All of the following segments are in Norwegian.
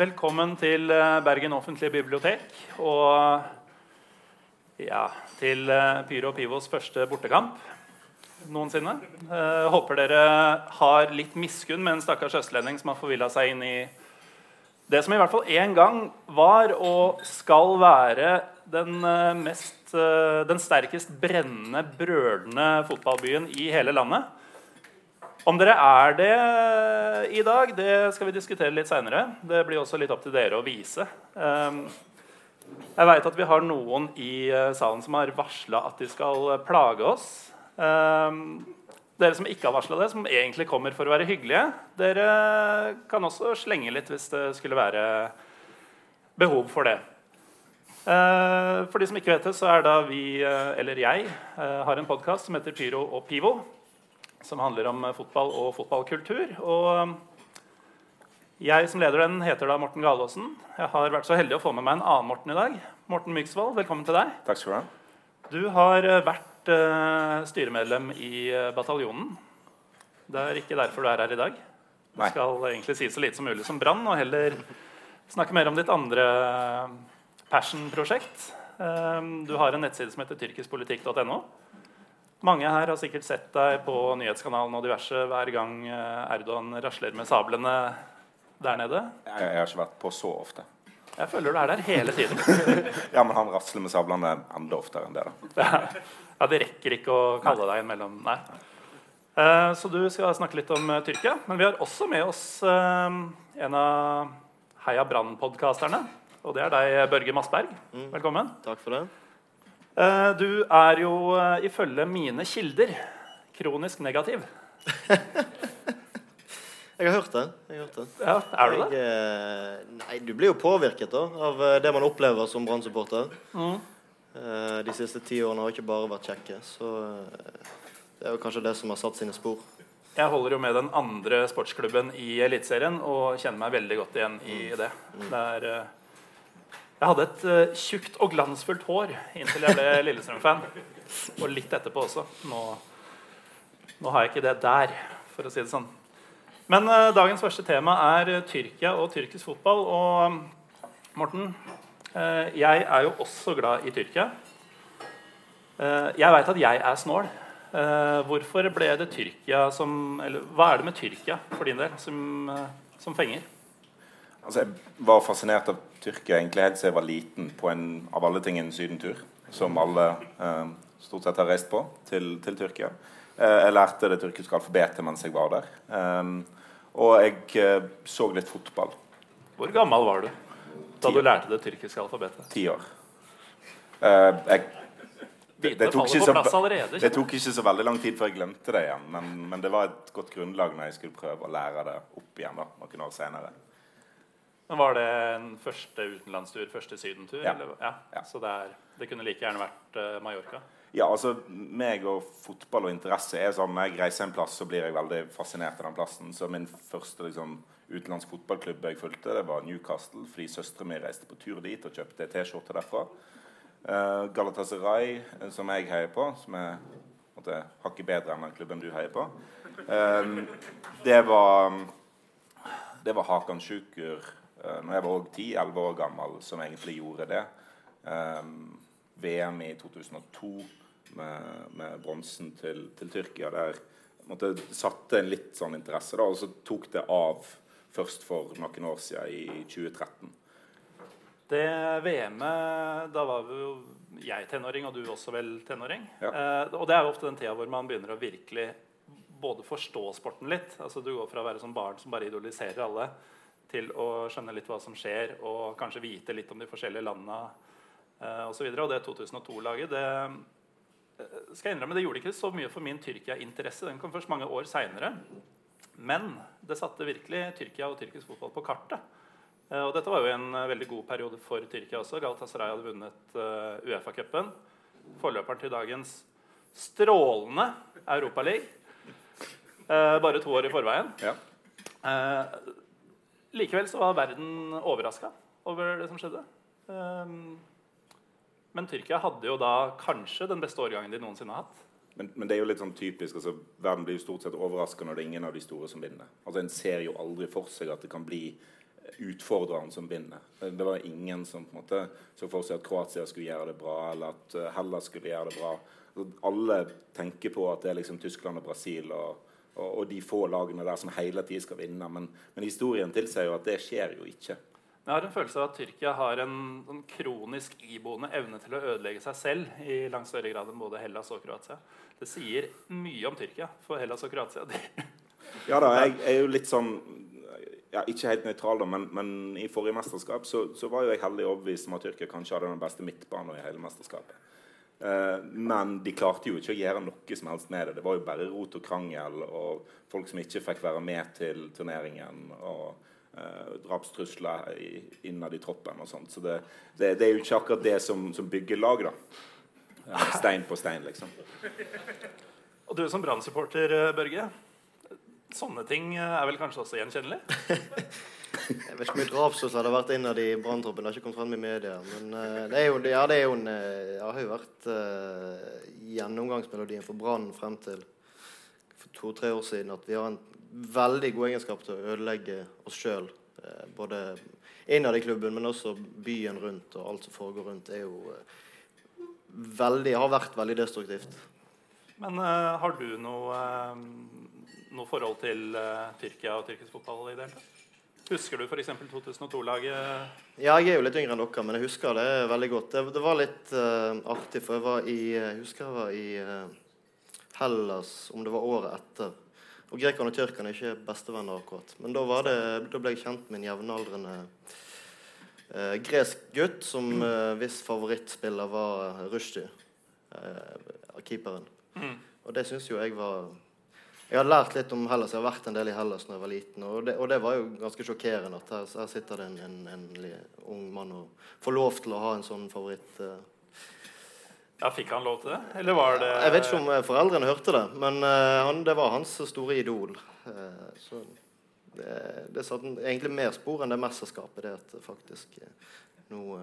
Velkommen til eh, Bergen offentlige bibliotek og ja, til eh, Pyro og Pivos første bortekamp noensinne. Eh, håper dere har litt miskunn med en stakkars østlending som har forvilla seg inn i det som i hvert fall en gang var og skal være den, eh, mest, den sterkest brennende, brølende fotballbyen i hele landet. Om dere er det i dag, det skal vi diskutere litt seinere. Det blir også litt opp til dere å vise. Um, jeg veit at vi har noen i uh, salen som har varsla at de skal plage oss. Um, dere som ikke har varsla det, som egentlig kommer for å være hyggelige, dere kan også slenge litt hvis det skulle være behov for det. Uh, for de som ikke vet det, så er da vi, uh, eller jeg, har en podkast som heter Pyro og Pivo som handler om eh, fotball og fotballkultur. Og eh, jeg som leder den, heter da Morten Galaasen. Jeg har vært så heldig å få med meg en annen Morten i dag. Morten Myksvold, velkommen til deg. Takk skal Du ha. Du har eh, vært uh, styremedlem i bataljonen. Det er ikke derfor du er her i dag. Du skal egentlig si så lite som mulig som Brann, og heller snakke mer om ditt andre passion-prosjekt. Du har en nettside som heter tyrkiskpolitikk.no. Mange her har sikkert sett deg på nyhetskanalen og diverse hver gang eh, Erdogan rasler med sablene der nede. Jeg, jeg har ikke vært på så ofte. Jeg føler du er der hele tiden. ja, men han rasler med sablene enda oftere enn det. da. ja, Det rekker ikke å kalle deg innimellom. Nei. Uh, så du skal snakke litt om uh, Tyrkia. Men vi har også med oss uh, en av Heia Brann-podkasterne. Og det er deg, Børge Massberg. Mm. Velkommen. Takk for det. Eh, du er jo eh, ifølge mine kilder kronisk negativ. jeg har hørt det. Jeg har hørt det. Ja, er du det? Jeg, eh, nei, du blir jo påvirket da, av det man opplever som Brann-supporter. Mm. De siste ti årene har ikke bare vært kjekke. Så det er jo kanskje det som har satt sine spor. Jeg holder jo med den andre sportsklubben i Eliteserien og kjenner meg veldig godt igjen i mm. det. Mm. Det er jeg hadde et uh, tjukt og glansfullt hår inntil jeg ble Lillestrøm-fan. Og litt etterpå også. Nå, nå, har jeg ikke det der, for å si det sånn. Men uh, dagens første tema er uh, Tyrkia og tyrkisk fotball. Og Morten, jeg er jo også glad i Tyrkia. jeg veit at jeg er snål. hvorfor ble det Tyrkia som Eller hva er det med Tyrkia for din del som, som fenger? Altså, jeg var fascinert av Tyrkia egentlig helt siden jeg var liten, på en av alle ting en sydentur. Som alle eh, stort sett har reist på til, til Tyrkia. Eh, jeg lærte det tyrkiske alfabetet mens jeg var der. Eh, og jeg eh, så litt fotball. Hvor gammel var du da du lærte det tyrkiske alfabetet? Ti år. Eh, jeg det, det, tok så, det, tok ikke så, veldig lang tid før jeg glemte det igjen. Men, men, det var et godt grunnlag når jeg skulle prøve å lære det opp igjen. da, noen år senere. Men Var det en første utenlandstur, første sydentur? Ja. ja. ja. Så det, er, det, kunne like gjerne vært uh, Mallorca? Ja, altså meg og fotball og interesse er sånn Når jeg reiser en plass, så blir jeg veldig fascinert av den plassen. Så min første liksom, utenlandsk fotballklubb jeg fulgte, det var Newcastle. Fordi søstera mi reiste på tur dit og kjøpte T-skjorte derfra. Uh, Galatasaray, eh, som jeg heier på, som er måtte, hakket bedre enn den klubben du heier på, uh, det var det var Hakan Sjukur når jeg var òg 10-11 år gammel, som egentlig gjorde det. Um, VM i 2002 med, med bronsen til, til, Tyrkia. Der måtte, satte en litt sånn interesse, da, og så tok det av først for noen år siden, i 2013. Det VM-et, da var jo jeg tenåring, og du også vel tenåring. Ja. Eh, og det er jo ofte den tida hvor man begynner å virkelig både forstå sporten litt. Altså Du går fra å være som barn som bare idoliserer alle, til å skjønne litt hva som skjer, og kanskje vite litt om de forskjellige landene eh, osv. Og, og det 2002-laget det eh, skal jeg innrømme, det gjorde ikke så mye for min Tyrkia-interesse. Den kom først mange år seinere. Men det satte virkelig Tyrkia og tyrkisk fotball på kartet. Eh, og dette var jo en uh, veldig god periode for Tyrkia også. Galatasaray hadde vunnet Uefa-cupen. Forløperen til dagens strålende Europaliga. Bare to år i forveien. Ja. Likevel så var verden overraska over det som skjedde. Um, men Tyrkia hadde jo da kanskje den beste årgangen de noensinne har hatt. Men, men, det er jo litt sånn typisk. altså Verden blir jo stort sett overraska når det er ingen av de store som vinner. Altså En ser jo aldri for seg at det kan bli utfordreren som vinner. Det var ingen som på en måte så for seg at Kroatia skulle gjøre det bra, eller at Hellas skulle gjøre det bra. Alle tenker på at det er liksom Tyskland og Brasil og, og, og de få lagene der som hele tiden skal vinne. Men, men historien tilsier jo at det skjer jo ikke. Jeg har en følelse av at Tyrkia har en, en kronisk iboende evne til å ødelegge seg selv i langt større grad enn både Hellas og Kroatia. Det sier mye om Tyrkia, for Hellas og Kroatia Ja da, jeg er jo litt sånn ja, Ikke helt nøytral, da, men, men, i forrige mesterskap så, så, var jo jeg heldig overbevist om at Tyrkia kanskje hadde den beste midtbanen i hele mesterskapet. Eh, men de klarte jo ikke å gjøre noe som helst med det. Det var jo bare rot og krangel og folk som ikke fikk være med til turneringen. og eh, drapstrusler innad i troppen og sånt. Så det, det, det, er jo ikke akkurat det som, som bygger lag, da. Stein på stein, liksom. Og du som Brann-supporter, eh, Børge. Sånne ting eh, er vel kanskje også gjenkjennelig? jeg vet ikke hvor mye drapstrusler hadde vært innad i branntroppen. Det har ikke kommet frem i media. Men uh, det, er jo, ja, det er jo en, uh, har jo vært uh, gjennomgangsmelodien for Brann frem til for to-tre år siden at vi har en veldig god egenskap til å ødelegge oss sjøl. både innad i klubben, men også byen rundt og alt som foregår rundt, er jo veldig, har vært veldig destruktivt. Men har du noe noe forhold til uh, Tyrkia og tyrkisk fotball i det hele tatt? Husker du f.eks. 2002-laget? Ja, jeg er jo litt yngre enn dere, men jeg husker det veldig godt. Det, det var litt uh, artig, for jeg var i jeg husker jeg var i uh, Hellas om det var året etter. Og grekerne og tyrkerne er ikke bestevenner akkurat. Men da, det, da ble jeg kjent med en jevnaldrende uh, gresk gutt som uh, hvis favorittspiller var Rushdie, keeperen. Mm. Og det syns jo jeg var jeg har lært litt om Hellas. Jeg har vært en del i Hellas da jeg var liten. Og det, og det var jo ganske sjokkerende at her, her sitter det en, en, en, ung mann og får lov til å ha en sånn favoritt. Uh. Ja, Fikk han lov til det? Eller var det Jeg vet ikke om eh, foreldrene hørte det, men uh, han, det var hans store idol. Uh, så det, det satte egentlig mer spor enn det mesterskapet. Det at faktisk nå,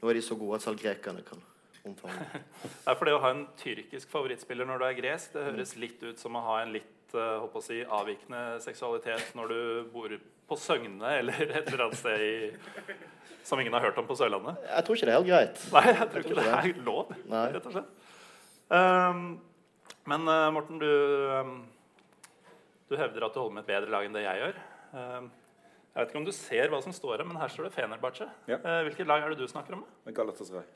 nå er de så gode at selv grekerne kan omfavne. for det å ha en tyrkisk favorittspiller når du er gresk, det høres litt ut som å ha en litt uh, å si, avvikende seksualitet når du bor på Søgne eller et eller annet sted i, som ingen har hørt om på Sørlandet? Jeg tror ikke det er helt greit. Nei, jeg tror, jeg ikke, det er lov, Nei. rett og slett. Um, men uh, Morten, du, um, du hevder at du holder med et bedre lag enn det jeg gjør. Um, jeg vet ikke om du ser hva som står her, men her står det Fenerbahçe. Ja. Uh, hvilket lag er det du snakker om? Galatasaray.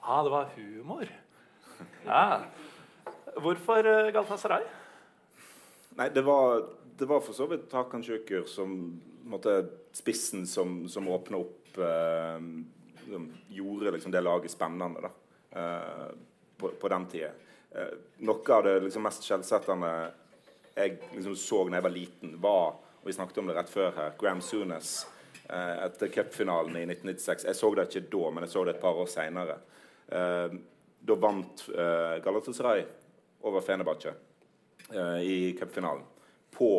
Ah, det var humor. Ja. Hvorfor uh, Galatasaray? Nei, det var, det var, for så vidt Hakan Sjukur som måtte, spissen som, som åpna opp eh, som Gjorde liksom det laget spennende da, eh, på, på, den tida. Eh, noe av det liksom, mest skjellsettende jeg liksom, så da jeg var liten, var og vi snakket om det rett før her, Graham Sunes eh, etter cupfinalen i 1996. Jeg så det ikke da, men jeg så det et par år seinere. Eh, da vant eh, Galatasaray over Fenebache eh, i cupfinalen på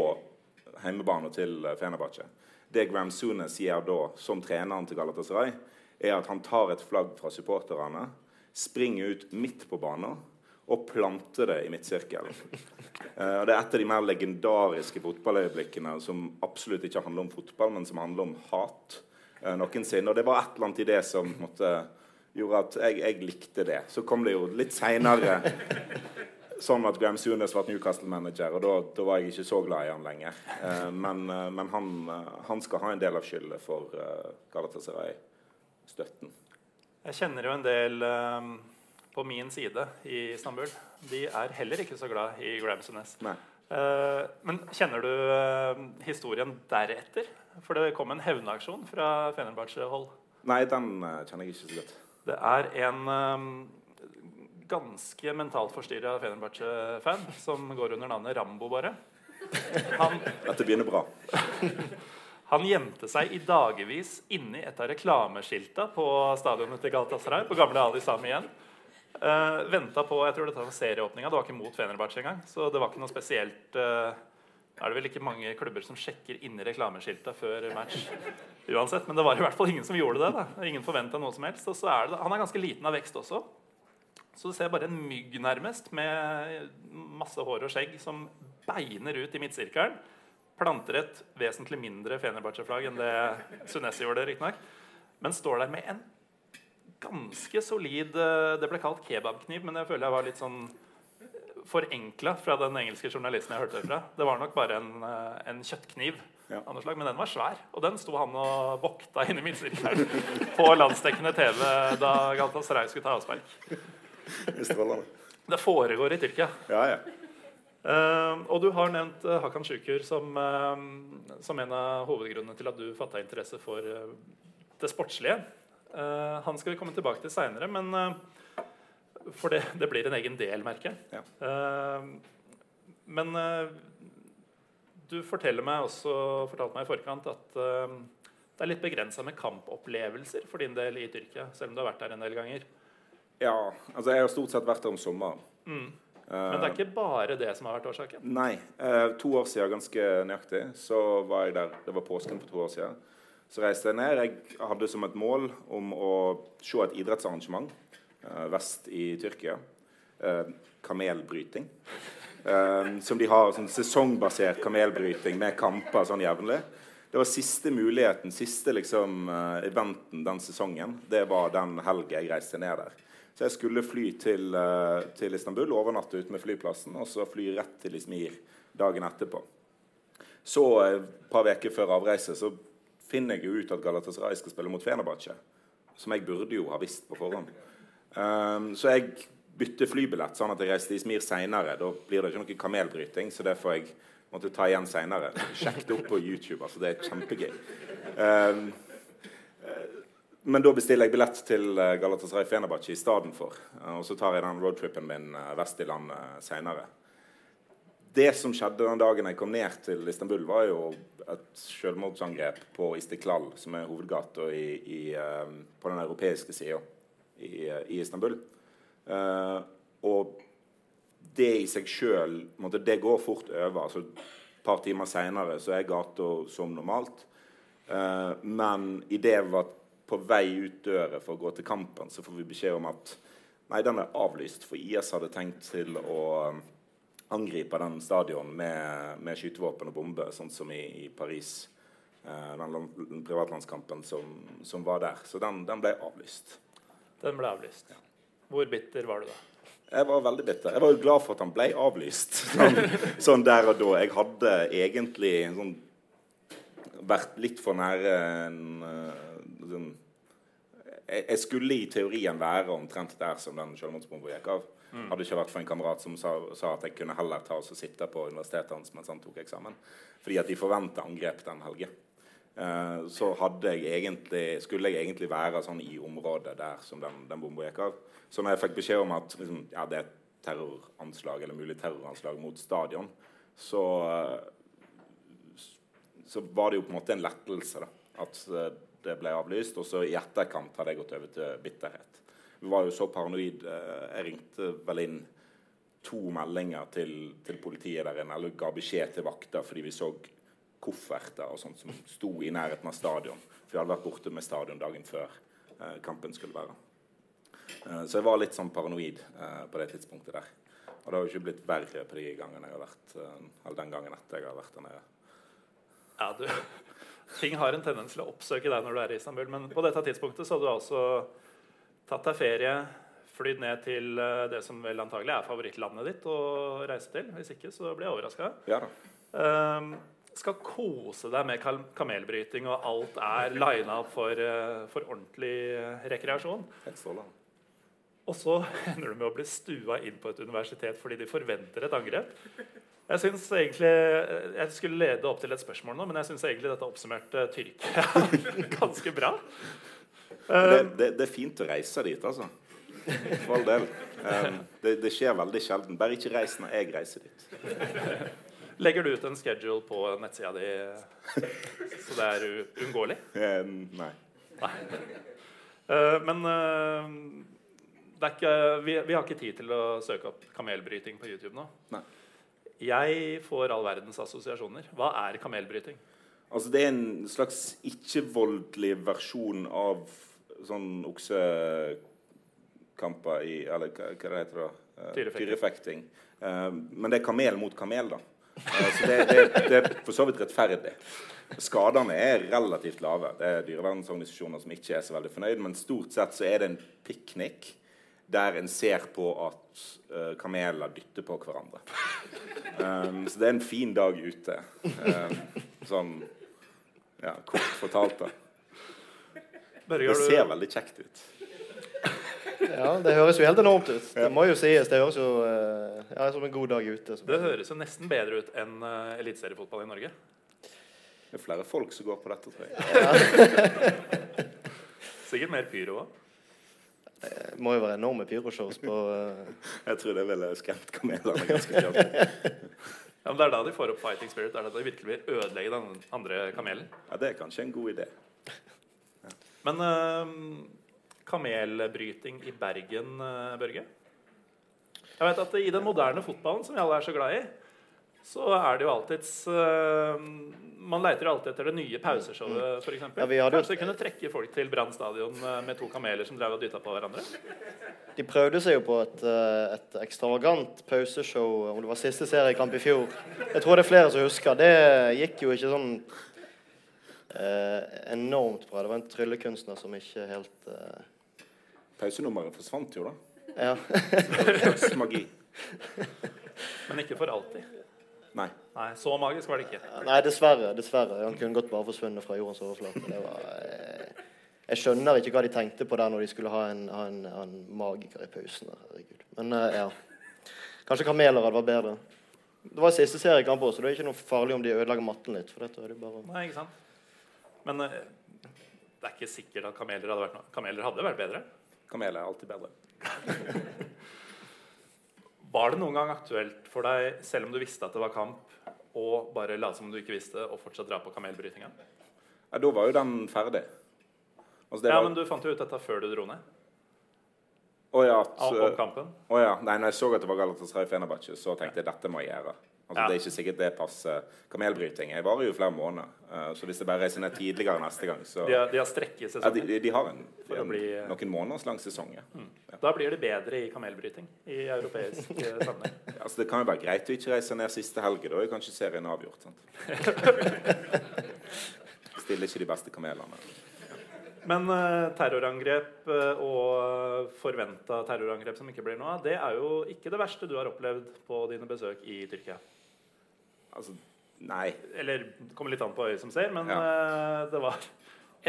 hjemmebane til Fenebache. Det Graham Sune sier da, som treneren til Galatasaray, er at han tar et flagg fra supporterne, springer ut midt på banen og planter det i midtsirkelen. Uh, det er et av de mer legendariske fotballøyeblikkene som absolutt ikke handler om fotball, men som handler om hat uh, noensinne. Og det var et eller annet i det som måtte gjorde at jeg, jeg, likte det. Så kom det jo litt seinere sånn at Graham Sunes ble Newcastle-manager, og da, da, var jeg ikke så glad i han lenger. Eh, men, eh, men han, eh, han, skal ha en del av skyldet for uh, Galatasaray-støtten. Jeg kjenner jo en del um, på min side i Istanbul. De er heller ikke så glad i Graham Sunes. Uh, men kjenner du uh, historien deretter? For det kom en hevnaksjon fra Fenerbahçe-hold. Nei, den kjenner jeg ikke så godt. Det er en um, ganske mentalt forstyrra Fenerbahçe-fan som går under navnet Rambo, bare. Han, Dette begynner bra. han gjemte seg i dagevis inni et av reklameskilta på stadionet til Galatasaray, på gamle Ali Sami igjen. Uh, Venta på jeg tror dette var serieåpninga. Det var ikke mot Fenerbahçe engang. Så det var ikke noe spesielt uh, er det vel ikke mange klubber som sjekker inni reklameskilta før match. uansett, Men det var i hvert fall ingen som gjorde det. da. Ingen forventa noe som helst. Og så er det, Han er ganske liten av vekst også. Så du ser bare en mygg nærmest med masse hår og skjegg som beiner ut i midtsirkelen. planter et vesentlig mindre Fenerbahçe-flagg enn det Sunesi gjorde, riktignok. Men står der med en ganske solid eh, Det ble kalt kebabkniv, men jeg føler jeg var litt sånn forenkla fra den engelske journalisten jeg hørte det fra. Det var nok bare en, eh, en kjøttkniv, Ja. slag, men den var svær. Og den sto han og vokta inne i midtsirkelen på landsdekkende TV da Galtas Rei skulle ta avspark. Det foregår i Tyrkia. Ja, ja. Uh, og du har nevnt uh, Hakan Sjukur som, uh, som en av hovedgrunnene til at du fatta interesse for eh, det sportslige. Eh, han skal vi komme tilbake til seinere, men eh, For det, det blir en egen del, merker jeg. Ja. Men du forteller meg også, fortalte meg i forkant at det er litt begrensa med kampopplevelser for din del i Tyrkia, selv om du har vært der en del ganger. Ja, altså jeg har stort sett vært der om sommeren. Mm. Men det er ikke bare det som har vært årsaken. Nei. Eh, to år siden, ganske nøyaktig, så var jeg der. Det var påsken for to år siden. Så reiste jeg ned. Jeg hadde som et mål om å se et idrettsarrangement eh, vest i Tyrkia. Eh, kamelbryting. Eh, som de har sånn sesongbasert kamelbryting med kamper sånn jevnlig. Det var siste muligheten, siste liksom, eh, eventen den sesongen. Det var den helga jeg reiste ned der. Så jeg skulle fly til, eh, til Istanbul, overnatte ute med flyplassen, og så fly rett til Izmir dagen etterpå. Så eh, et par uker før avreise så finner jeg jo ut at Galatasaray skal spille mot Fenerbahçe. Som jeg burde jo ha visst på forhånd. Um, så jeg bytter flybillett, sånn at jeg reiser til Izmir seinere. Da blir det ikke noe kamelbryting, så det får jeg måtte ta igjen seinere. Sjekk det opp på YouTube. altså Det er kjempegøy. Um, men da bestiller jeg billett til eh, Galatasaray Fenerbahçe i stedet for. Eh, Og så tar jeg den roadtripen min eh, vest i landet seinere. Det som skjedde den dagen jeg kom ned til Istanbul, var jo et selvmordsangrep på Istiklal, som er hovedgata på den europeiske sida i, i Istanbul. Uh, og det i seg sjøl Det går fort over. altså Et par timer seinere er gata som normalt. Uh, men idet jeg var på vei ut døra for å gå til kampen, så får vi beskjed om at nei, den er avlyst. For IS hadde tenkt til å um, angripe den stadion med, med skytevåpen og bomber, sånn som i, i Paris. eh, den, den privatlandskampen som, som var der. Så den, den ble avlyst. Den ble avlyst. Hvor bitter var du da? Jeg var veldig bitter. Jeg var jo glad for at han ble avlyst. Sånn, sånn der og da. Jeg hadde egentlig en sånn, vært litt for nære en eh, sånn, jeg, jeg skulle i teorien være omtrent der som den selvmordsbomba gikk av. Hadde ikke vært for en kamerat som sa, sa at jeg kunne heller ta oss og sitte på universitetet hans mens han tok eksamen. Fordi at de forventa angrep den helgen. Uh, så jeg egentlig, skulle jeg egentlig være sånn i området der som den, den bomba gikk av. Så når jeg fikk beskjed om at liksom, ja, det er et terroranslag eller mulig terroranslag mot stadion, så, eh, så var det jo på en måte en lettelse da, at eh, det ble avlyst. Og så i etterkant hadde jeg gått over til bitterhet. Vi var jo så paranoid. eh, Jeg ringte vel inn to meldinger til, til politiet der inne, eller ga beskjed til vakter fordi vi så kofferter og sånt som sto i nærheten av stadion. For vi hadde vært borte med stadion dagen før eh, kampen skulle være. Så jeg var litt sånn paranoid på det tidspunktet der. Og det har jo ikke blitt verre på de gangene jeg har vært, eller den gangen etter jeg har vært der nede. Ja, du, ting har en tendens til å oppsøke deg når du er i Istanbul. Men på dette tidspunktet så hadde du altså tatt deg ferie, flydd ned til eh, det som vel antagelig er favorittlandet ditt å reise til. Hvis ikke så blir jeg overraska. Ja. Um, skal kose deg med kamelbryting, og alt er lina opp for, eh, for ordentlig rekreasjon. Og så ender du med å bli stua inn på et universitet fordi de forventer et angrep. Jeg synes egentlig, jeg skulle lede opp til et spørsmål nå, men jeg syns egentlig dette oppsummerte Tyrkia ganske bra. Det, det, det er fint å reise dit, altså. For all del. Um, det, det skjer veldig sjelden. Bare ikke reis når jeg reiser dit. Legger du ut en schedule på nettsida di så det er uunngåelig? Um, nei. Eh, men eh, ikke, vi, vi har ikke tid til å søke opp kamelbryting på YouTube nå. Nei. Jeg får all verdens assosiasjoner. Hva er kamelbryting? Altså, det er en slags ikke-voldelig versjon av sånn oksekamper i Eller hva, hva det heter det? Tyrefekting. Tyrefekting. Eh, men det er kamel mot kamel, da. Eh, så det, det, det er for så vidt rettferdig. Skadene er relativt lave. Det er dyrevernsorganisasjoner som ikke er så veldig fornøyd, men stort sett så er det en piknik der en ser på at uh, kameler dytter på hverandre. Um, så det er en fin dag ute. Um, sånn ja, kort fortalt, da. Det ser veldig kjekt ut. Ja, det høres jo helt enormt ut. Det må jo sies. Det høres jo uh, ja, som en god dag ute. Det høres jo nesten bedre ut enn uh, eliteseriefotball i Norge. Det er flere folk som går på dette, tror jeg. Sikkert mer pyro òg. Det må jo være enorme pyroshows på uh... Jeg tror det ville skremt kamelene ganske kraftig. ja, men det er da de får opp fighting spirit. Er Det er da de virkelig vil ødelegge den andre kamelen. Ja, Det er kanskje en god idé. Ja. Men uh, kamelbryting i Bergen, uh, Børge? Jeg vet at I den moderne fotballen, som vi alle er så glad i, så er det jo alltids uh, Man leiter alltid etter det nye pauseshowet, f.eks. Ja, Kanskje de kunne trekke folk til Brann stadion uh, med to kameler som drev og dytta på hverandre? De prøvde seg jo på et, uh, et ekstravagant pauseshow om det var siste seriekamp i fjor. Jeg tror det er flere som husker. Det gikk jo ikke sånn enormt bra. Det var en tryllekunstner som ikke helt Pausenummeret forsvant jo, da. Ja. magi. Men ikke for alltid. Nei. Nei, Så magisk var det ikke. Nei, dessverre. dessverre. Han kunne godt bare forsvunnet fra jordens overflate. Eh, jeg skjønner ikke hva de tenkte på der når de skulle ha en, ha en, ha en magiker i pausen. Herregud. Men uh, ja. Kanskje kameler hadde vært bedre. Det var siste seriekamp også, så det er ikke noe farlig om de ødelegger matten litt. for dette er det bare... Nei, ikke sant? Men uh, det er ikke sikkert at kameler hadde vært noe. Kameler hadde vært bedre. Kameler er alltid bedre. Var det noen gang aktuelt for deg, selv om du visste at det var kamp, å bare late som du ikke visste, og fortsatt dra på kamelbrytinga? Ja, da var jo den ferdig. Altså, ja, var... Men du fant jo ut dette før du dro ned? Å ja, at, om kampen? Å ja. Nei, når jeg så at det var Galatasaray Fenerbahçe, så tenkte jeg dette må jeg gjøre. Altså, ja. Det er ikke sikkert det passer kamelbryting. Jeg varer jo flere måneder. Uh, så hvis jeg bare reiser ned tidligere neste gang, så De har, de har strekkesesong? Ja, de, de, har en, en bli... noen måneders lang sesong. Ja. Mm. Da blir det bedre i kamelbryting i europeisk eh, sammenheng. altså, det kan jo være greit å ikke reise ned siste helg. Da er kanskje serien avgjort. Stiller ikke de beste kamelene. Men uh, terrorangrep uh, og forventa terrorangrep som ikke blir noe av, det er jo ikke det verste du har opplevd på dine besøk i Tyrkia. Altså, nei. Eller det kommer litt an på øyet som ser, men ja. uh, det var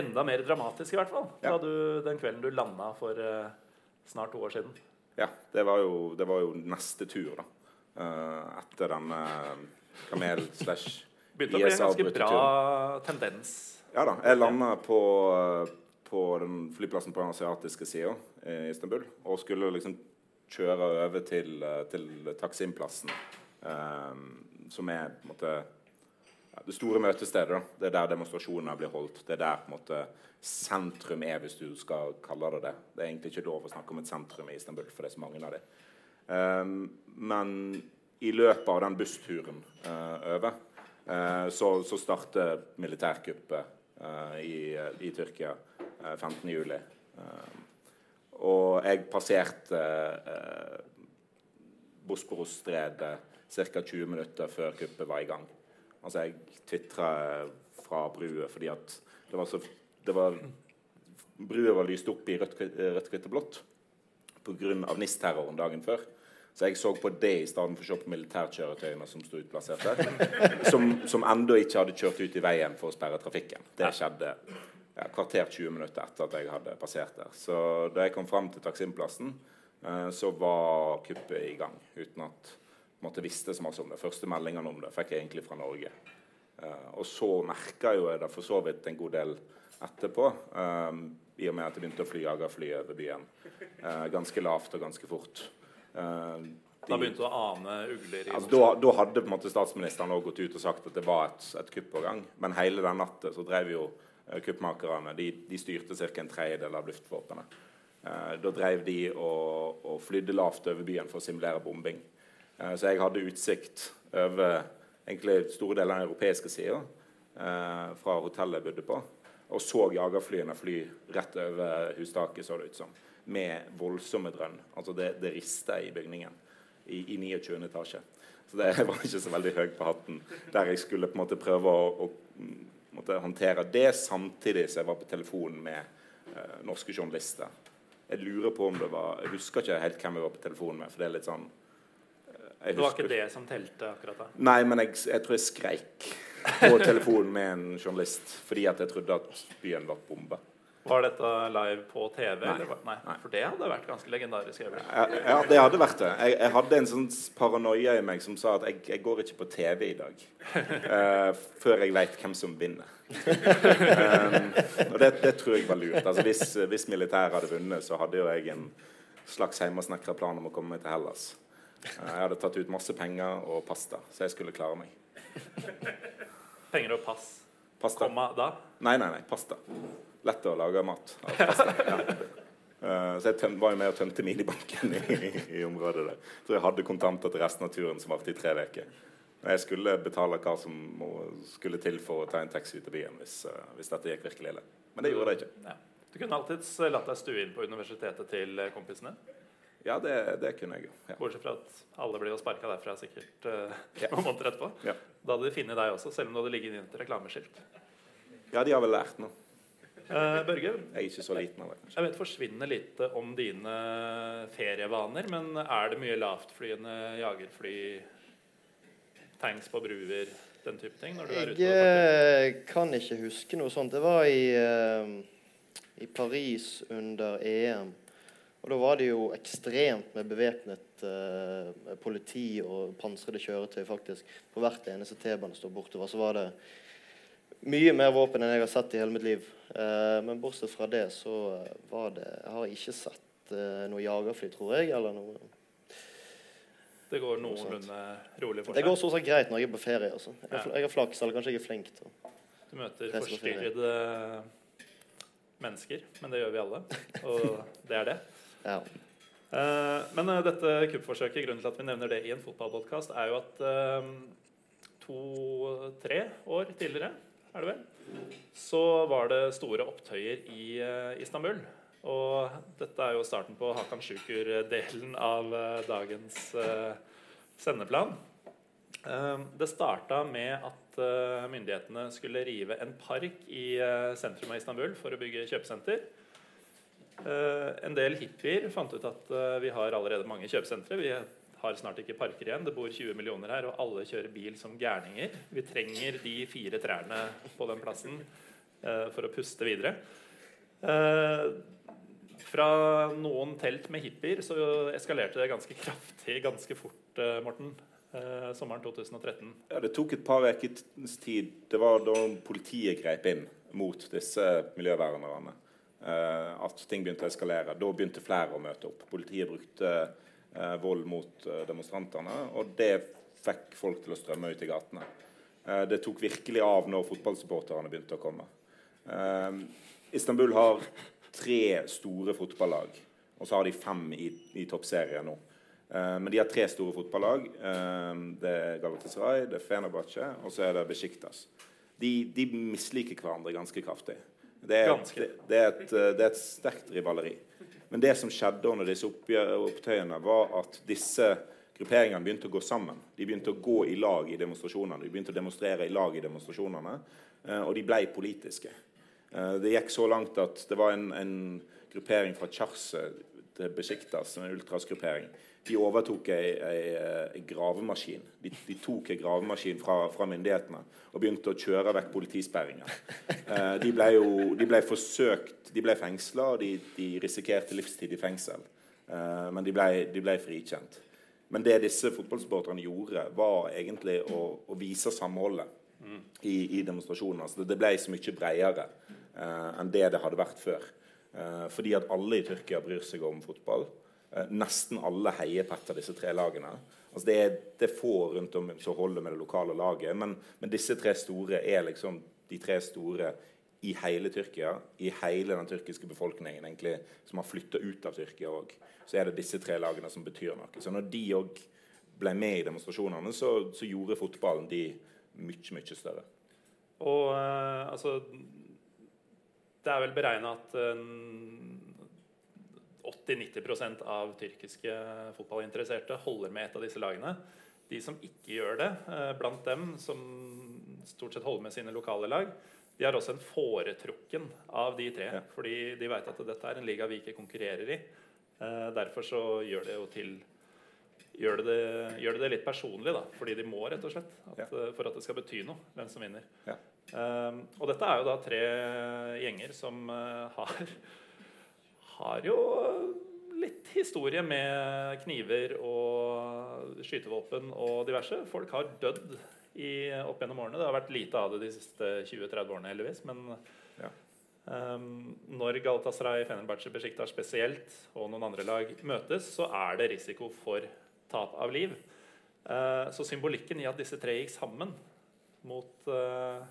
enda mer dramatisk i hvert fall ja. du, den kvelden du landa for uh, snart to år siden. Ja, det var jo, det var jo neste tur, da. Uh, etter denne kamel slash Begynte å bli en ganske bra tendens. Ja da. Jeg landa på, på den flyplassen på den asiatiske sida i Istanbul og skulle liksom kjøre over til, til Taksimplassen. Um, som er måte, det store møtestedet. Da. Det er der demonstrasjonene blir holdt. Det er der måte, sentrum er, hvis du skal kalle det det. Det er egentlig ikke lov å snakke om et sentrum i Istanbul, for det er så mange av dem. Um, men i løpet av den bussturen uh, over uh, så, så starter militærkuppet uh, i, i, Tyrkia uh, 15.07. og jeg passerte uh, Bosporos-stredet ca. 20 minutter før kuppet var i gang. Altså, jeg tvitra fra brua fordi at det var så det var, Brua var lyst opp i rødt, rødt hvitt og blått pga. NIS-terroren dagen før. Så jeg så på det i stedet for å se på militærkjøretøyene som sto utplassert der. Som, som ennå ikke hadde kjørt ut i veien for å sperre trafikken. Det skjedde ja, kvarter 20 minutter etter at jeg hadde passert der. Så da jeg kom fram til Taksimplassen, eh, så var kuppet i gang. Uten at måte, visste så masse om det. Første meldingene om det fikk jeg egentlig fra Norge. Uh, og så merka jo jeg det for så vidt en god del etterpå, um, i og med at jeg begynte å fly jagerfly over byen. Uh, ganske lavt og ganske fort. Uh, de, da begynte du å ane ugler i altså, da, da, hadde på en måte statsministeren også gått ut og sagt at det var et, et kupp på gang. Men hele den natta så drev jo kuppmakerne de, de styrte ca. en tredjedel av luftvåpenet. da drev de og, og flydde lavt over byen for å simulere bombing. Eh, så jeg hadde utsikt over egentlig store deler av den europeiske sida eh, fra hotellet jeg bodde på. Og så jagerflyene fly rett over hustaket, så det ut som. Med voldsomme drønn. Altså det, det rista i bygningen i, i 29. etasje. Så det var ikke så veldig høy på hatten. Der jeg skulle på en måte prøve å, å måtte håndtere det samtidig som jeg var på telefonen med eh, norske journalister. Jeg lurer på om det var Jeg husker ikke helt hvem jeg var på telefonen med. for det er litt sånn Det var ikke det som telte akkurat da? Nei, men jeg, jeg tror jeg skreik på telefonen med en journalist fordi at jeg trodde at byen var bomba. Var dette live på TV? Nei. Eller? Nei. Nei. For det hadde vært ganske legendarisk. Ja, ja, det hadde vært det. Jeg, jeg hadde en sånn paranoia i meg som sa at jeg, jeg går ikke på TV i dag uh, før jeg veit hvem som vinner. Um, og det, det tror jeg var lurt. Altså, hvis, hvis militæret hadde vunnet, så hadde jo jeg en slags hjemmesnekra plan om å komme meg til Hellas. Eh, jeg hadde tatt ut masse penger og pasta, så jeg skulle klare meg. Penger og pass. Pasta. Komma da? Nei, nei, nei. Pasta. Lett å lage mat av pasta. Ja. Eh, så jeg tøm, var jo med og tømte minibanken i, i, i området der. Så jeg hadde kontanter til resten av turen, som varte i tre uker. Jeg skulle betale hva som må- skulle til for å ta en taxi til byen hvis, eh, hvis dette gikk virkelig ille. Men det gjorde det ikke. Ja. Du kunne alltids latt deg stue inn på universitetet til eh, kompisene. Ja, det, det kunne jeg jo. Ja. Bortsett fra at alle ble jo sparka derfra sikkert uh, noen måneder etterpå. Ja. Da hadde de funnet deg også, selv om du hadde ligget inne et reklameskilt. ja, de har vel lært noe. Uh, Børge, Jeg er ikke så liten av det. kanskje. jeg vet forsvinner litt om dine ferievaner, men er det mye lavtflyende jagerfly, tanks på bruer, den type ting? når du er Jeg ute og eh, kan ikke huske noe sånt. Det var i, uh, i Paris under EM. Og da var det jo ekstremt med bevæpnet eh, politi og pansrede kjøretøy faktisk på hvert eneste T-banestopp bortover. Så var det mye mer våpen enn jeg har sett i hele mitt liv. Eh, men bortsett fra det så eh, var det Jeg har ikke sett eh, noe jagerfly, tror jeg, eller noe Det går noenlunde rolig for seg? Det går stort sett greit når jeg er på ferie. Altså. Jeg, har jeg har flaks, eller kanskje jeg er flink til Du møter er forstyrrede mennesker, men det gjør vi alle. Og det er det. Ja. Eh, men eh, dette kuppforsøket, grunnen til at vi nevner det i en fotballpodkast, er jo at eh, to-tre år tidligere, er det vel, så var det store opptøyer i Istanbul. Og dette er jo starten på Hakan Sjukur-delen av dagens sendeplan. Det starta med at myndighetene skulle rive en park i sentrum av Istanbul for å bygge kjøpesenter. Eh, En del hippier fant ut at eh, vi har allerede mange kjøpesentre. Vi har snart ikke parker igjen. Det bor 20 millioner her, og alle kjører bil som gærninger. Vi trenger de fire trærne på den plassen eh, for å puste videre. Fra noen telt med hippier så eskalerte det ganske kraftig ganske fort, Morten. Sommeren 2013. Ja, Det tok et par ukers tid. Det var da politiet grep inn mot disse miljøvernerne. Eh, at ting begynte å eskalere. Da begynte flere å møte opp. Politiet brukte eh, vold mot eh, demonstrantene, og det fikk folk til å strømme ut i gatene. Det tok virkelig av når fotballsupporterne begynte å komme. Istanbul har tre store fotballag, og så har de fem i, i toppserien nå. Men de har tre store fotballag. Det er Galatasaray, det er Fenerbahçe og så er det Besiktas. De, de misliker hverandre ganske kraftig. Det er, Ganske. det, det, er et, eh, det er et sterkt rivaleri. Men det som skjedde under disse opptøyene, var at disse grupperingene begynte å gå sammen. De begynte å gå i lag i demonstrasjonene. De begynte å demonstrere i lag i demonstrasjonene, eh, og de ble politiske. Eh, Det gikk så langt at det var en, en gruppering fra Charse til Besjiktas, en ultrasgruppering. De overtok ei, ei, ei gravemaskin. De, de tok ei gravemaskin fra, fra myndighetene og begynte å kjøre vekk politisperringer. Eh, de ble jo de ble forsøkt De ble fengsla, og de, de risikerte livstid i fengsel. Eh, men de ble, de ble frikjent. Men det disse fotballsupporterne gjorde, var egentlig å, å vise samholdet i, i demonstrasjonen. Altså, det ble så mye bredere eh, enn det det hadde vært før. Eh, fordi at alle i Tyrkia bryr seg om fotball. Eh, nesten alle heier på et av disse tre lagene. Altså, det, er, det er få rundt om som holder med det lokale laget, men, men disse tre store er liksom de tre store i hele Tyrkia, i hele den tyrkiske befolkningen egentlig, som har flytta ut av Tyrkia òg. Så er det disse tre lagene som betyr noe. Så når de òg ble med i demonstrasjonene, så, så gjorde fotballen de mye, mye større. Og eh, altså Det er vel beregna at eh, 80-90% av tyrkiske fotballinteresserte holder med et av disse lagene. De som ikke gjør det, eh, blant dem som stort sett holder med sine lokale lag, de har også en foretrukken av de tre. Ja. Fordi de vet at dette er en liga vi ikke konkurrerer i. Eh, derfor så gjør det jo til Gjør det det, gjør det, det litt personlig, da. Fordi de må, rett og slett. At, Ja. eh, For at det skal bety noe, hvem som vinner. Ja. Um, og dette er jo da tre gjenger som uh, har har jo litt historie med kniver og skytevåpen og diverse. Folk har dødd i, opp gjennom årene. Det har vært lite av det de siste 20-30 årene, heldigvis. Men Ja. um, når Galatasaray, Fenerbahçe, Besiktas spesielt og noen andre lag møtes, så er det risiko for tap av liv. Uh, så symbolikken i at disse tre gikk sammen mot, uh,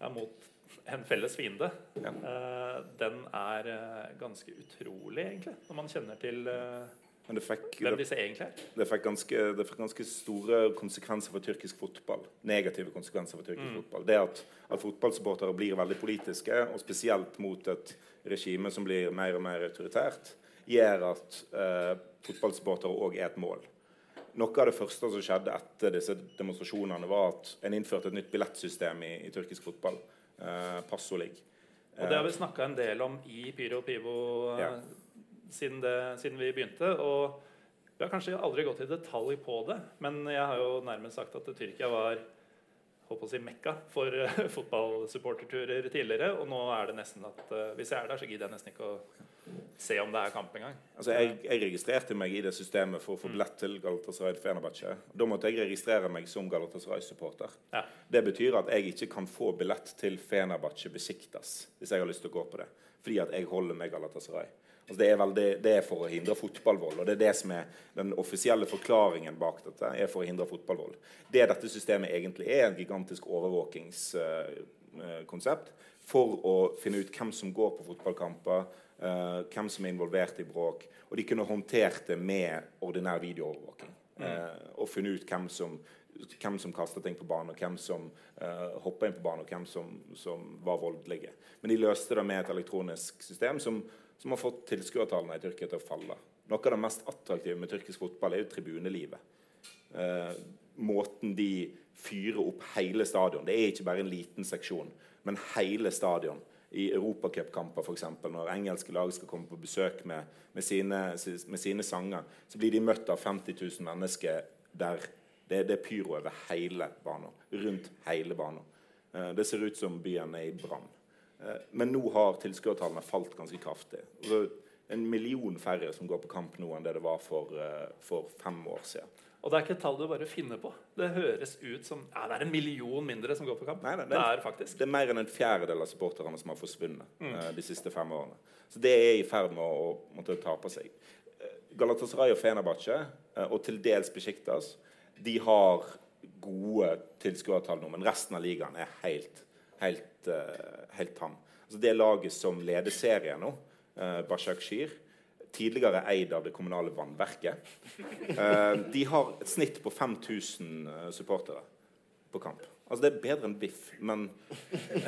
ja, mot en felles fiende, Ja. eh, den er eh, ganske utrolig, egentlig. Når man kjenner til eh, Men det fikk, hvem disse egentlig er. det, fikk ganske, det fikk ganske store konsekvenser for tyrkisk fotball. Negative konsekvenser for tyrkisk fotball. Det at, at fotballsupportere blir veldig politiske, og spesielt mot et regime som blir mer og mer autoritært, gjør at eh, fotballsupportere òg er et mål. Noe av det første som skjedde etter disse demonstrasjonene, var at en innførte et nytt billettsystem i, i tyrkisk fotball. Eh, Passolig. Og det har vi snakka en del om i Pyro og Pivo eh, Ja. siden, det, siden vi begynte. Og vi har kanskje aldri gått i detalj på det, men jeg har jo nærmest sagt at Tyrkia var holdt på å si mekka for eh, fotballsupporterturer tidligere. Og nå er det nesten at eh, hvis jeg er der, så gidder jeg nesten ikke å se om det er kamp engang. Altså, jeg, jeg registrerte meg i det systemet for å få billett til Galatasaray Fenerbahçe. Da måtte jeg registrere meg som Galatasaray-supporter. Ja. Det betyr at jeg ikke kan få billett til Fenerbahçe Besiktas hvis jeg har lyst til å gå på det. Fordi at jeg holder med Galatasaray. Altså, det, er veldig, det er for å hindre fotballvold. og det er det som er Den offisielle forklaringen bak dette er for å hindre fotballvold. Det dette systemet egentlig er, en gigantisk overvåkingskonsept for å finne ut hvem som går på fotballkamper, eh, hvem som er involvert i bråk. Og de kunne håndtert det med ordinær videoovervåking. Mm. og funnet ut hvem som hvem som kaster ting på banen, og hvem som uh, hoppa inn på banen, og hvem som, som var voldelige. Men de løste det med et elektronisk system som, som har fått tilskuertallene i Tyrkia til å falle. Noe av det mest attraktive med tyrkisk fotball er jo tribunelivet. Eh, måten de fyrer opp hele stadion Det er ikke bare en liten seksjon, men hele stadion. I europacupkamper, f.eks., når engelske lag skal komme på besøk med, med, sine, med sine sanger, så blir de møtt av 50 000 mennesker der det, det er pyro over hele banen. Rundt hele banen. Eh, det ser ut som byen er i brann. Eh, men nå har tilskuertallene falt ganske kraftig. Altså, en million færre som går på kamp nå enn det det var for, eh, for fem år siden. Og det er ikke et tall du bare finner på. Det høres ut som ja, det er en million mindre som går på kamp. Nei, nei, det er faktisk. Det er mer enn en fjerdedel av supporterne som har forsvunnet mm. de siste fem årene. Så det er i ferd med å, måtte ta på seg. Eh, Galatasaray og Fenerbahçe, eh, og til dels Besjiktas, de har gode tilskuertall nå, men resten av ligaen er helt, helt, eh, helt tam. Altså det laget som leder serien nå, uh, Bashakshir, tidligere eid av det kommunale vannverket, eh, de har et snitt på 5000 eh, supportere på kamp. Altså det er bedre enn biff, men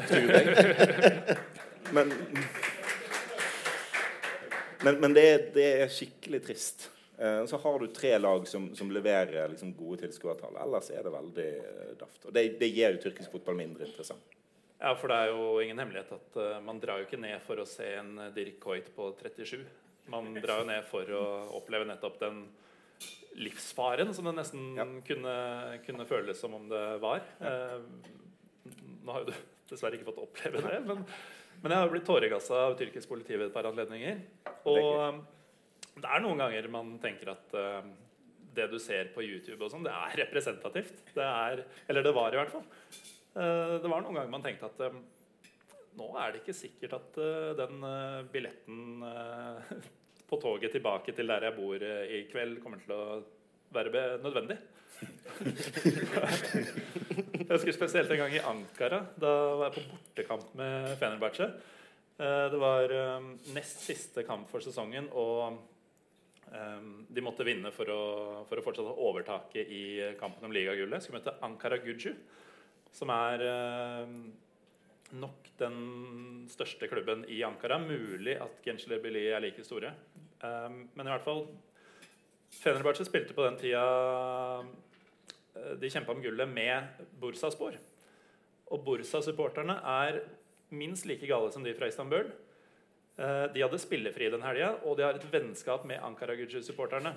tror jeg. Men, men, men det, er, det er skikkelig trist. Eh, så har du tre lag som, som leverer liksom, gode tilskuertall. Ellers er det veldig eh, daft. Og det, det gjør jo tyrkisk fotball mindre interessant. Ja, for det er jo ingen hemmelighet at uh, man drar jo ikke ned for å se en uh, Dirk Coit på 37. Man drar jo ned for å oppleve nettopp den livsfaren som det nesten Ja. kunne, kunne føles som om det var. Uh, nå har jo du dessverre ikke fått oppleve det, men, men jeg har jo blitt tåregassa av tyrkisk politi ved et par anledninger. Og um, det er noen ganger man tenker at uh, det du ser på YouTube, og sånn, det er representativt. Det er, eller det var i hvert fall. Eh, det var noen ganger man tenkte at eh, nå er det ikke sikkert at eh, den billetten på toget tilbake til der jeg bor i kveld, kommer til å være nødvendig. jeg husker spesielt en gang i Ankara. Da var jeg på bortekamp med Fenerbahçe. Det var nest siste kamp for sesongen, og de måtte vinne for å, for å fortsatt ha overtaket i kampen om ligagullet. Skulle møte Ankara Guju, som er eh, nok den største klubben i Ankara. Mulig at Gençler Bili er like store. Um, men i hvert fall Fenerbahçe spilte på den tida eh, de kjempa om gullet med Bursaspor. Og Bursa-supporterne er minst like gale som de fra Istanbul. Eh, de hadde spillefri den helga, og de har et vennskap med Ankara Gucci-supporterne.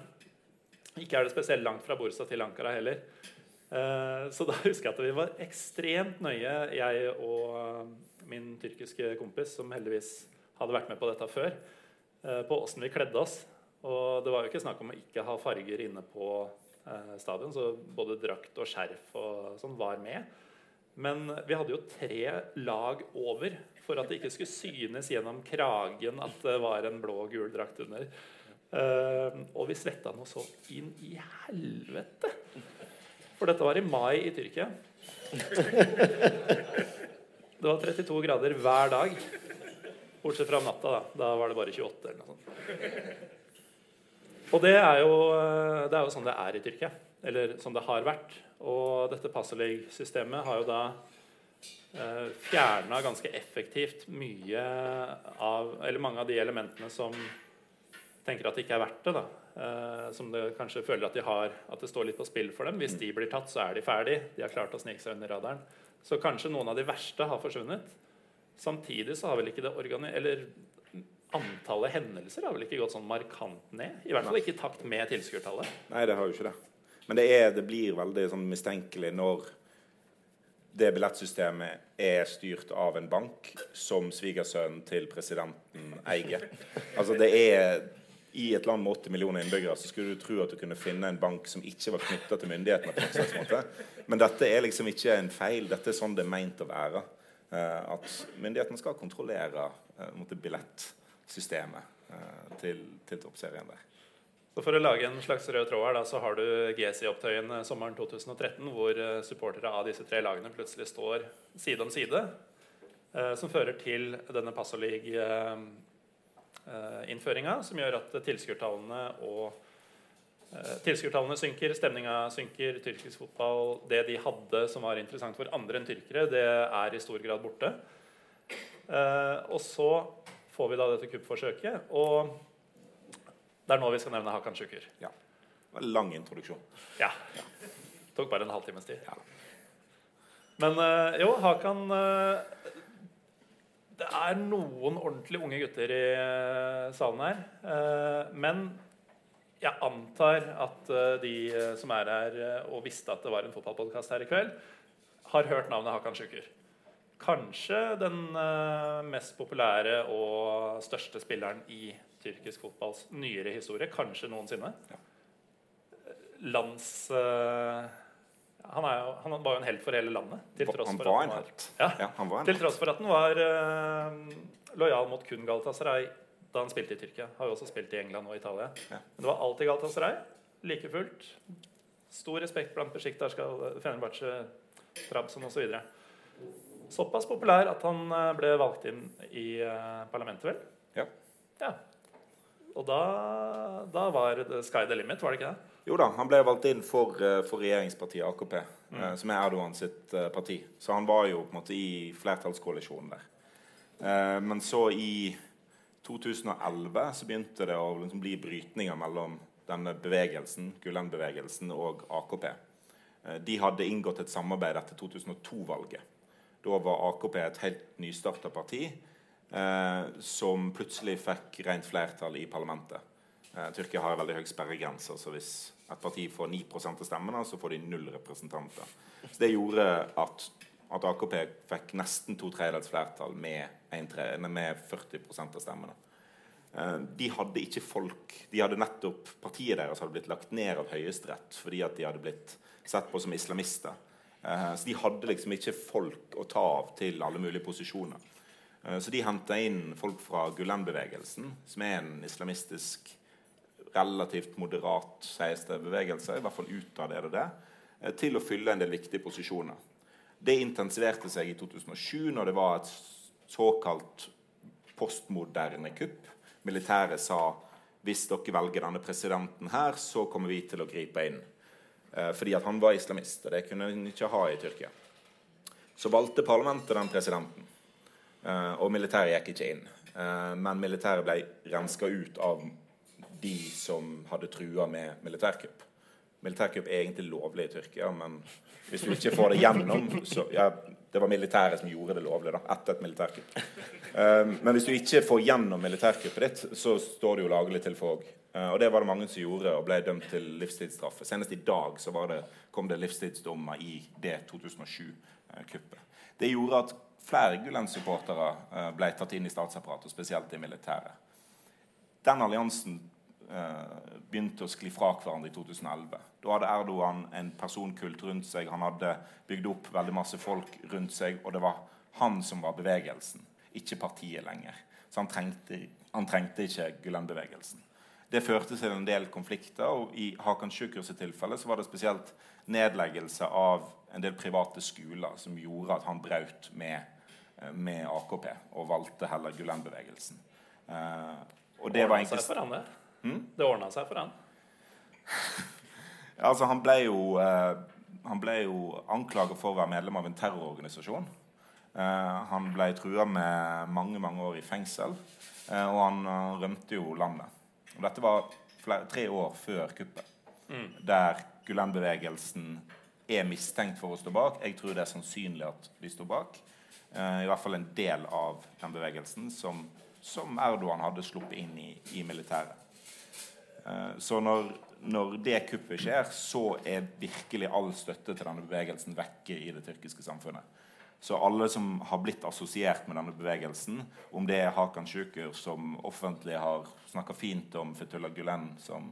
Ikke er det spesielt langt fra Bursa til Ankara heller. Eh, så da husker jeg at vi var ekstremt nøye, jeg og min tyrkiske kompis, som heldigvis hadde vært med på dette før, på åssen vi kledde oss. Og det var jo ikke snakk om å ikke ha farger inne på eh, stadion, så både drakt og skjerf og sånn var med. Men vi hadde jo tre lag over for at det ikke skulle synes gjennom kragen at det var en blå og gul drakt under. Og vi svetta noe så inn i helvete! For dette var i mai i Tyrkia. Det var 32 grader hver dag. Bortsett fra om natta. Da Da var det bare 28 eller noe sånt. Og det er, jo, eh, det er, jo, sånn det er i Tyrkia. Eller som det har vært. Og dette Passeleg-systemet har jo da eh, fjerna ganske effektivt mye av Eller mange av de elementene som tenker at det ikke er verdt det. da. Eh, som det kanskje føler at de har At det står litt på spill for dem. Hvis de blir tatt, så er de ferdig. De har klart å snike seg under radaren. Så kanskje noen av de verste har forsvunnet. Samtidig så har vel ikke det organi... Eller antallet hendelser har vel ikke gått sånn markant ned? I hvert fall ikke i takt med tilskuertallet. Nei, det har jo ikke det. Men det, er, det blir veldig sånn mistenkelig når det billettsystemet er styrt av en bank som svigersønnen til presidenten eier. Altså det er I et land med 80 millioner innbyggere så skulle du tro at du kunne finne en bank som ikke var knytta til myndighetene. på en slags måte. Men dette er liksom ikke en feil. Dette er sånn det er meint å være. Uh, at myndighetene skal kontrollere uh, billett eh, til, til toppserien der. Så For å lage en slags rød tråd her, da, så har du GC-opptøyen sommeren 2013, hvor eh, supportere av disse tre lagene plutselig står side om side. Eh, som fører til denne Passoliga-innføringa, som gjør at tilskuertallene og Tilskuertallene synker, stemninga synker. Tyrkisk fotball, det de hadde som var interessant for andre enn tyrkere, det er i stor grad borte. og så får vi da dette kuppforsøket. Og det er nå vi skal nevne Hakan Sjukur. Ja. Det var en lang introduksjon. Ja. Det tok bare en halvtimes tid. Ja. Men jo, Hakan Det er noen ordentlig unge gutter i uh, salen her. men jeg antar at de som er her og visste at det var en fotballpodkast her i kveld, har hørt navnet Hakan Sjukur. kanskje den mest populære og største spilleren i tyrkisk fotballs nyere historie. Kanskje noensinne. Lands... Han, jo, han, var jo en helt for hele landet. Til tross han for var en helt. Ja, ja, han var en til tross for at han var uh, lojal mot kun Galatasaray da han spilte i Tyrkia. Har jo også spilt i England og Italia. Ja. Men det var alltid Galatasaray. Like fullt. Stor respekt blant Besjiktas, Fenerbahçe, Trabzon osv. Såpass populær at han eh, ble valgt inn i uh, parlamentet, vel? Ja. ja. Og da, da, var det sky the limit, var det ikke det? Jo da, han ble valgt inn for, uh, for regjeringspartiet AKP, mm. eh, som er Erdogan sitt parti. Så han var jo på en måte i flertallskoalisjonen der. men så i 2011 så begynte det å liksom bli brytninger mellom denne bevegelsen, Gulen-bevegelsen og AKP. de hadde inngått et samarbeid etter 2002-valget. Da var AKP et helt nystarta parti eh, som plutselig fikk rent flertall i parlamentet. Eh, Tyrkia har veldig høy sperregrense, så hvis et parti får 9% av stemmene, så får de null representanter. Så Det gjorde at, at AKP fikk nesten to tredjedels flertall med, tre, med 40% av stemmene. Eh, de hadde ikke folk de hadde nettopp, Partiet deres hadde blitt lagt ned av Høyesterett fordi at de hadde blitt sett på som islamister. Eh, så de hadde liksom ikke folk å ta av til alle mulige posisjoner. Så de henta inn folk fra Gulen-bevegelsen, som er en islamistisk, relativt moderat sies det, bevegelse, i hvert fall utad er det, det, til å fylle en del viktige posisjoner. Det intensiverte seg i 2007, når det var et såkalt postmoderne kupp. Militæret sa hvis dere velger denne presidenten her, så kommer vi til å gripe inn. Eh, fordi at han var islamist, og det kunne han ikke ha i Tyrkia. Så valgte parlamentet den presidenten, eh, og militæret gikk ikke inn. Eh, men militæret ble renska ut av de som hadde trua med militærkupp. militærkupp er egentlig lovlig i Tyrkia, men hvis du ikke får det gjennom så, ja, Det var militæret som gjorde det lovlig da, etter et militærkupp. Um, men hvis du ikke får gjennom militærkuppet ditt, så står det jo laglig til for òg. Uh, og det var det mange som gjorde, og ble dømt til livstidsstraffe. Senest i dag så det, kom det livstidsdommer i det 2007-kuppet. Det gjorde at flere Gulen-supportere uh, ble tatt inn i statsapparatet, spesielt i militæret. Den alliansen begynte å skli fra hverandre i 2011. Da hadde Erdogan en personkult rundt seg. Han hadde bygd opp veldig masse folk rundt seg. Og det var han som var bevegelsen, ikke partiet lenger. Så han trengte, han trengte ikke Gulen-bevegelsen. Det førte til en del konflikter. og I Hakan Shukurs tilfelle så var det spesielt nedleggelse av en del private skoler som gjorde at han brøt med, med AKP og valgte heller Gulen-bevegelsen. Uh, og det var egentlig... Han, det. Ordna seg for han. Altså, han ble jo, eh, han ble jo anklaget for å være medlem av en terrororganisasjon. Eh, han ble trua med mange mange år i fengsel, eh, og han rømte jo landet. Og dette var flere, tre år før kuppet, mm. der Gulen-bevegelsen er mistenkt for å stå bak. Jeg tror det er sannsynlig at de står bak. Eh, I hvert fall en del av den bevegelsen som, som Erdogan hadde sluppet inn i, i militæret. Eh, så når når det kuppet skjer, så er virkelig all støtte til denne bevegelsen vekke i det tyrkiske samfunnet. Så alle som har blitt assosiert med denne bevegelsen, om det er Hakan Sjukur, som offentlig har snakka fint om Fetullah Gulen, som,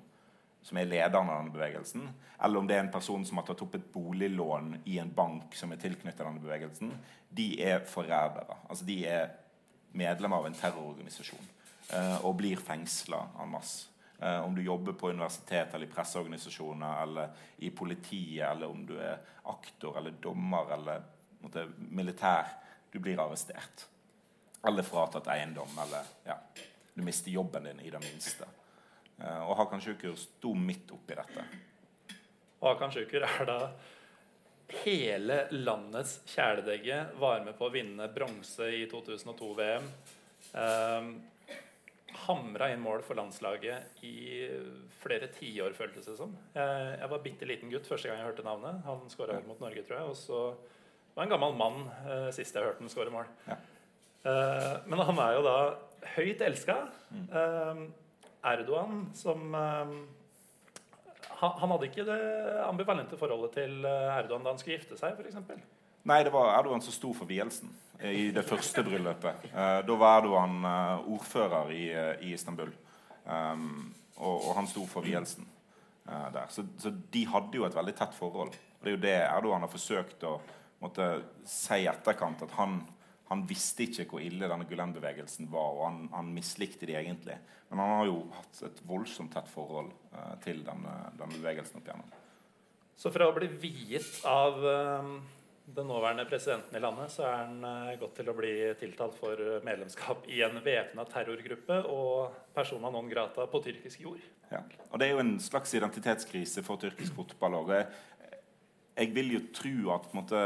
som, er lederen av denne bevegelsen, eller om det er en person som har tatt opp et boliglån i en bank som er tilknyttet denne bevegelsen, de er forrædere. Altså de er medlemmer av en terrororganisasjon eh, og blir fengsla en masse. Eh, om du jobber på universitet eller i presseorganisasjoner eller i politiet, eller om du er aktor eller dommer eller måtte, militær. Du blir arrestert. Eller fratatt eiendom. Eller ja, du mister jobben din i det minste. Eh, og Hakan Sjukur sto midt oppi dette. Hakan Sjukur er da hele landets kjæledegge. Var med på å vinne bronse i 2002-VM. Um, hamra inn mål for landslaget i flere tiår, føltes det som. Jeg, jeg var bitte liten gutt første gang jeg hørte navnet. Han skåra mot Norge, tror jeg. Og så var en gammel mann uh, sist jeg hørte ham skåre mål. Ja. Uh, men han er jo da høyt elska. Mm. Uh, Erdogan, som han, han hadde ikke det ambivalente forholdet til Erdogan da han skulle gifte seg, f.eks. Nei, det var Erdogan som sto for vielsen i det første bryllupet. Eh, da var Erdogan eh, ordfører i, eh, i Istanbul. Um, og, og, han sto for vielsen der. Så, så, de hadde jo et veldig tett forhold. Og det er jo det Erdogan har forsøkt å måtte si i etterkant. At han, han, visste ikke hvor ille denne Gulen-bevegelsen var, og han, han, mislikte de egentlig. Men han har jo hatt et voldsomt tett forhold uh, til denne, denne bevegelsen opp igjennom. Så fra å bli viet av uh den nåværende presidenten i landet, så er han godt gått til å bli tiltalt for medlemskap i en væpna terrorgruppe og persona non grata på tyrkisk jord. Ja. Og Det er jo en slags identitetskrise for tyrkisk fotball òg. Jeg, vil jo tro at måte,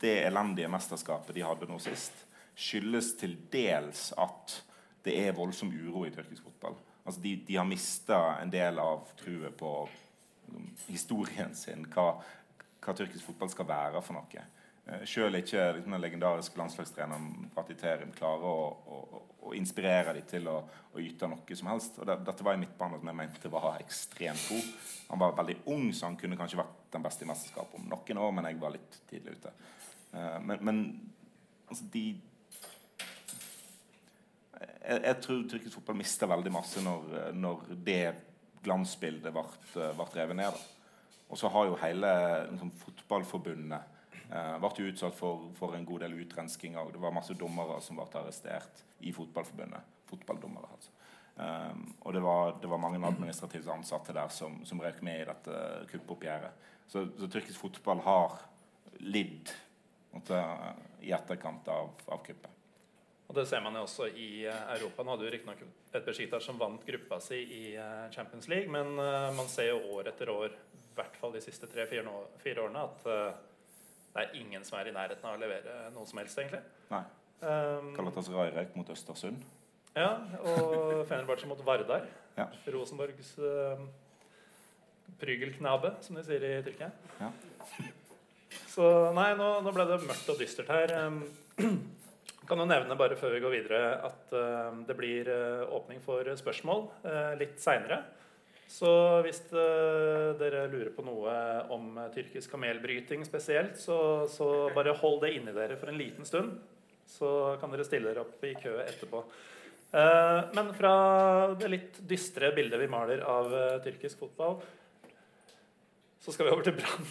det elendige mesterskapet de hadde nå sist, skyldes til dels at det er voldsom uro i tyrkisk fotball. Altså de, de har mista en del av truet på historien sin. Hva, hva tyrkisk fotball skal være for noe. Uh, Sjøl ikke liksom, den legendariske landslagstreneren Fatih klarer å, å, å, inspirere dem til å, å, yte noe som helst. Og det, dette var en midtbane som jeg mente var ekstremt god. Han var veldig ung, så han kunne kanskje vært den beste i mesterskapet om noen år, men jeg var litt tidlig ute. Uh, men, men altså, de jeg, jeg, tror tyrkisk fotball mista veldig masse når, når det glansbildet ble, ble revet ned. Da. Og så har jo hele liksom, fotballforbundet eh, vært utsatt for, for, en god del utrenskinger. Det var masse dommere som ble arrestert i fotballforbundet. Fotballdommere, altså. Um, og det var, det var, mange administrativt ansatte der som, som røk med i dette kuppoppgjøret. Så, så tyrkisk fotball har lidd måtte, i etterkant av, av kuppet. Og Det ser man jo også i eh, Europa. Nå hadde jo riktignok et Beshitar som vant gruppa si i eh, Champions League, men man ser jo år etter år hvert fall de siste tre-fire årene at uh, det er ingen som er i nærheten av å levere noe som helst, egentlig. Nei. Um, Galatasaray mot Østersund. Ja, og Fenerbahçe mot Vardar. Ja. Rosenborgs uh, Prygelknabe, som de sier i Tyrkia. Ja. Så nei, nå, nå ble det mørkt og dystert her. Um, kan jo nevne bare før vi går videre at uh, det blir uh, åpning for spørsmål litt seinere. Så hvis uh, dere lurer på noe om uh, tyrkisk kamelbryting spesielt, så, så bare hold det inni dere for en liten stund. Så kan dere stille dere opp i kø etterpå. Uh, men fra det litt dystre bildet vi maler av tyrkisk fotball, så skal vi over til Brann.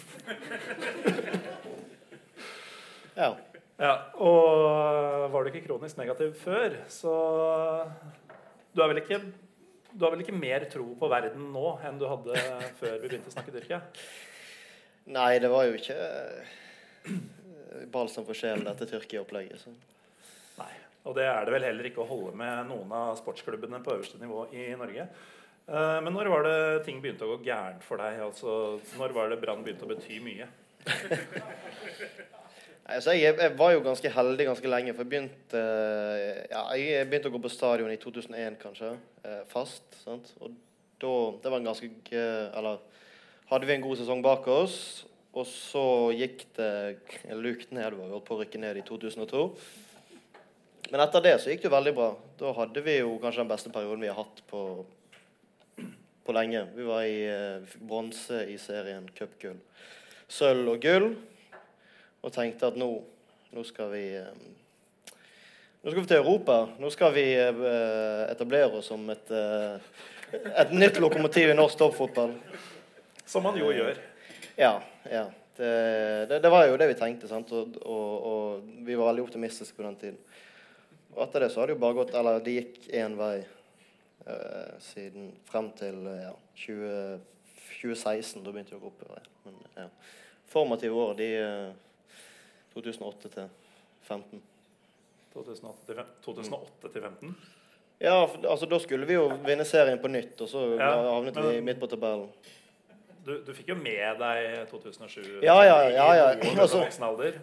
Ja. Ja, og var du ikke kronisk negativ før, så du er vel ikke du har vel ikke mer tro på verden nå enn du hadde før vi begynte å snakke Tyrkia? Nei, det var jo ikke eh, balsam for sjelen, dette Tyrkia-opplegget. Nei. Og det er det vel heller ikke å holde med noen av sportsklubbene på øverste nivå i Norge. Eh, Men når var det ting begynte å gå gærent for deg? Altså, når var det Brann begynte å bety mye? Altså, jeg, jeg var jo ganske heldig ganske lenge, for jeg begynte, ja, jeg begynte å gå på stadion i 2001, kanskje, eh, fast. sant? Og da, det var en ganske Eller hadde vi en god sesong bak oss, og så gikk det lukt nedover. Holdt på å rykke ned i 2002. Men etter det så gikk det jo veldig bra. Da hadde vi jo kanskje den beste perioden vi har hatt på, på lenge. Vi var i eh, bronse i serien cupgull. Sølv og gull og tenkte at nå, nå skal vi eh, Nå skal vi til Europa. Nå skal vi eh, etablere oss som et, eh, et nytt lokomotiv i norsk toppfotball. Som man jo gjør. Ja. ja. Det, det, det var jo det vi tenkte, sant? Og, og, og vi var veldig optimistiske på den tiden. Og etter det så har det jo bare gått Eller det gikk én vei eh, siden frem til ja, 20, 2016. Da begynte vi å gå oppover. Men ja. Formative år, de 2008 til 15. 2008 til fem- 2008 til 15. Ja, altså da skulle vi jo vinne serien på nytt, og så Ja, havnet vi midt på tabellen. Du, du fikk jo med deg 2007 Ja, ja, ja, ja. Altså.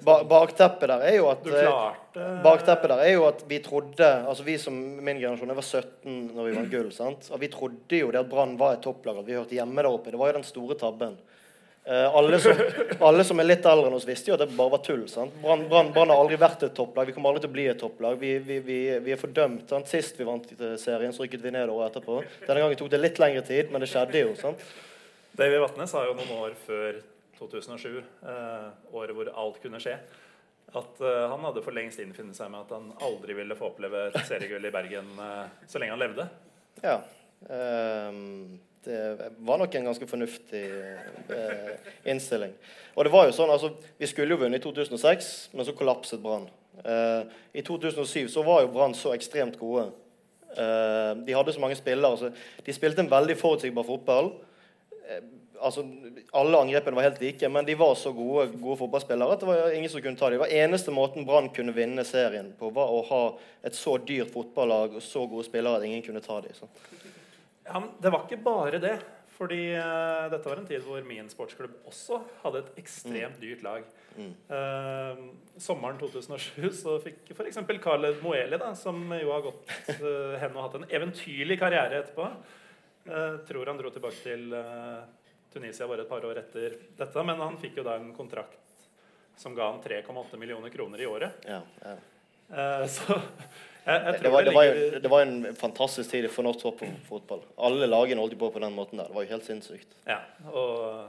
Ba bakteppet der er jo at Du eh, klarte Bakteppet der er jo at vi trodde Altså vi som min generasjon, jeg var 17 når vi vant gull. sant? Og vi trodde jo det at Brann var et topplag, at vi hørte hjemme der oppe. Det var jo den store tabben. Eh, alle, som, alle som er litt eldre enn oss, visste jo at det bare var tull. Brann har aldri vært et topplag. Vi kommer aldri til å bli et topplag. Vi, vi, vi, vi er fordømt. sant? Sist vi vant serien, så rykket vi ned året etterpå. Denne gangen tok det litt lengre tid, men det skjedde jo. sant? David Vatnes sa jo noen år før 2007, eh, året hvor alt kunne skje, at eh, han hadde for lengst innfunnet seg med at han aldri ville få oppleve et seriegull i Bergen eh, så lenge han levde. Ja. ehm, det var nok en ganske fornuftig eh, innstilling. Og det var jo sånn, altså, Vi skulle jo vunnet i 2006, men så kollapset Brann. Eh, I 2007 så var jo Brann så ekstremt gode. Eh, de hadde så mange spillere. Altså, de spilte en veldig forutsigbar fotball. Eh, altså, Alle angrepene var helt like, men de var så gode, gode fotballspillere at det var ingen som kunne ta dem. Det var eneste måten Brann kunne vinne serien på, var å ha et så dyrt fotballag og så gode spillere at ingen kunne ta dem. Så. Ja, men det var ikke bare det. Fordi uh, dette var en tid hvor min sportsklubb også hadde et ekstremt dyrt lag. Eh, sommeren 2007 så fikk f.eks. Khaled Moeli, da, som jo har gått uh, hen og hatt en eventyrlig karriere etterpå Tror han dro tilbake til Tunisia bare et par år etter dette. Men han fikk jo da en kontrakt som ga han 3,8 millioner kroner i året. Ja, ja. Så jeg, jeg Det, var, det, var jo, det var en fantastisk tid for norsk toppfotball. Alle lagene holdt på på den måten der. Det var jo helt sinnssykt. Ja, og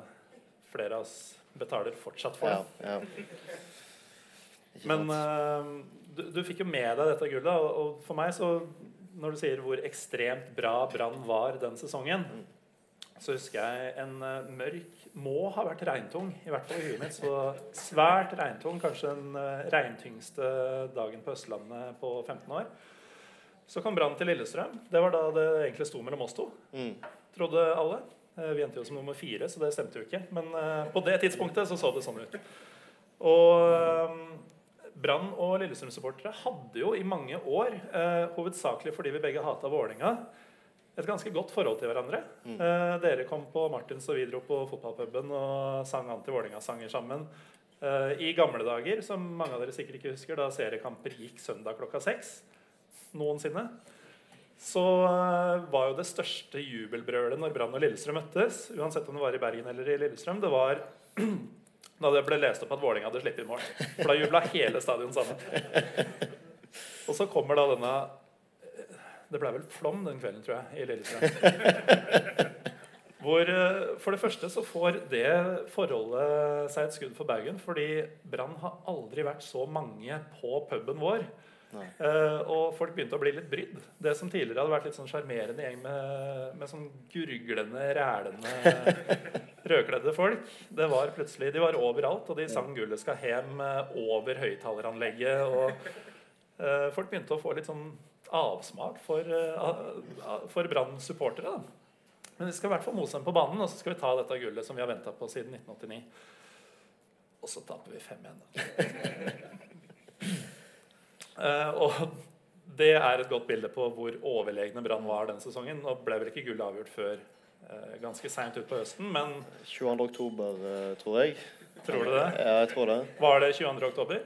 flere av oss betaler fortsatt for det. ja. ja. Men sant? eh, du, du fikk jo med deg dette gullet, og, og for meg så Når du sier hvor ekstremt bra Brann var den sesongen, så husker jeg en eh, mørk Må ha vært regntung, i hvert fall i huet mitt. Så svært regntung, kanskje den uh, regntyngste dagen på Østlandet på 15 år. Så kom Brann til Lillestrøm. Det var da det egentlig sto mellom oss to. mm. trodde alle. Eh, Vi endte jo som nummer fire, så det stemte jo ikke. Men eh, på det tidspunktet så så det sånn ut. Og eh, Brann og Lillestrøm-supportere hadde jo i mange år, eh, hovedsakelig fordi vi begge hata Vålerenga, et ganske godt forhold til hverandre. Eh, dere kom på Martins, og vi dro på fotballpuben og sang anti-Vålerenga-sanger sammen. Eh, I gamle dager, som mange av dere sikkert ikke husker, da seriekamper gikk søndag klokka seks. Noensinne. så eh, var jo det største jubelbrølet når Brann og Lillestrøm møttes, uansett om det var i Bergen eller i Lillestrøm, det var da det ble lest opp at Vålerenga hadde sluppet mål. For da jubla hele stadion sammen. Og så kommer da denne Det ble vel flom den kvelden, tror jeg, i Lillestrøm. Hvor eh, For det første så får det forholdet seg et skudd for baugen. Fordi Brann har aldri vært så mange på puben vår. Uh, og folk begynte å bli litt brydd. Det som tidligere hadde vært litt sånn sjarmerende gjeng med, med sånn gurglende, rælende, rødkledde folk, det var plutselig De var overalt, og de sang 'Gullet skal hjem' over høyttaleranlegget. Og uh, folk begynte å få litt sånn avsmak for, uh, for Branns supportere. Men vi skal i hvert fall mose dem på banen, og så skal vi ta dette gullet som vi har venta på siden 1989. Og så taper vi 5-1. Uh, og det er et godt bilde på hvor overlegne Brann var den sesongen. Nå ble vel ikke gullet avgjort før uh, ganske seint utpå høsten, men 22. oktober, tror jeg. Tror du det? Ja, jeg tror det. Var det 22. oktober?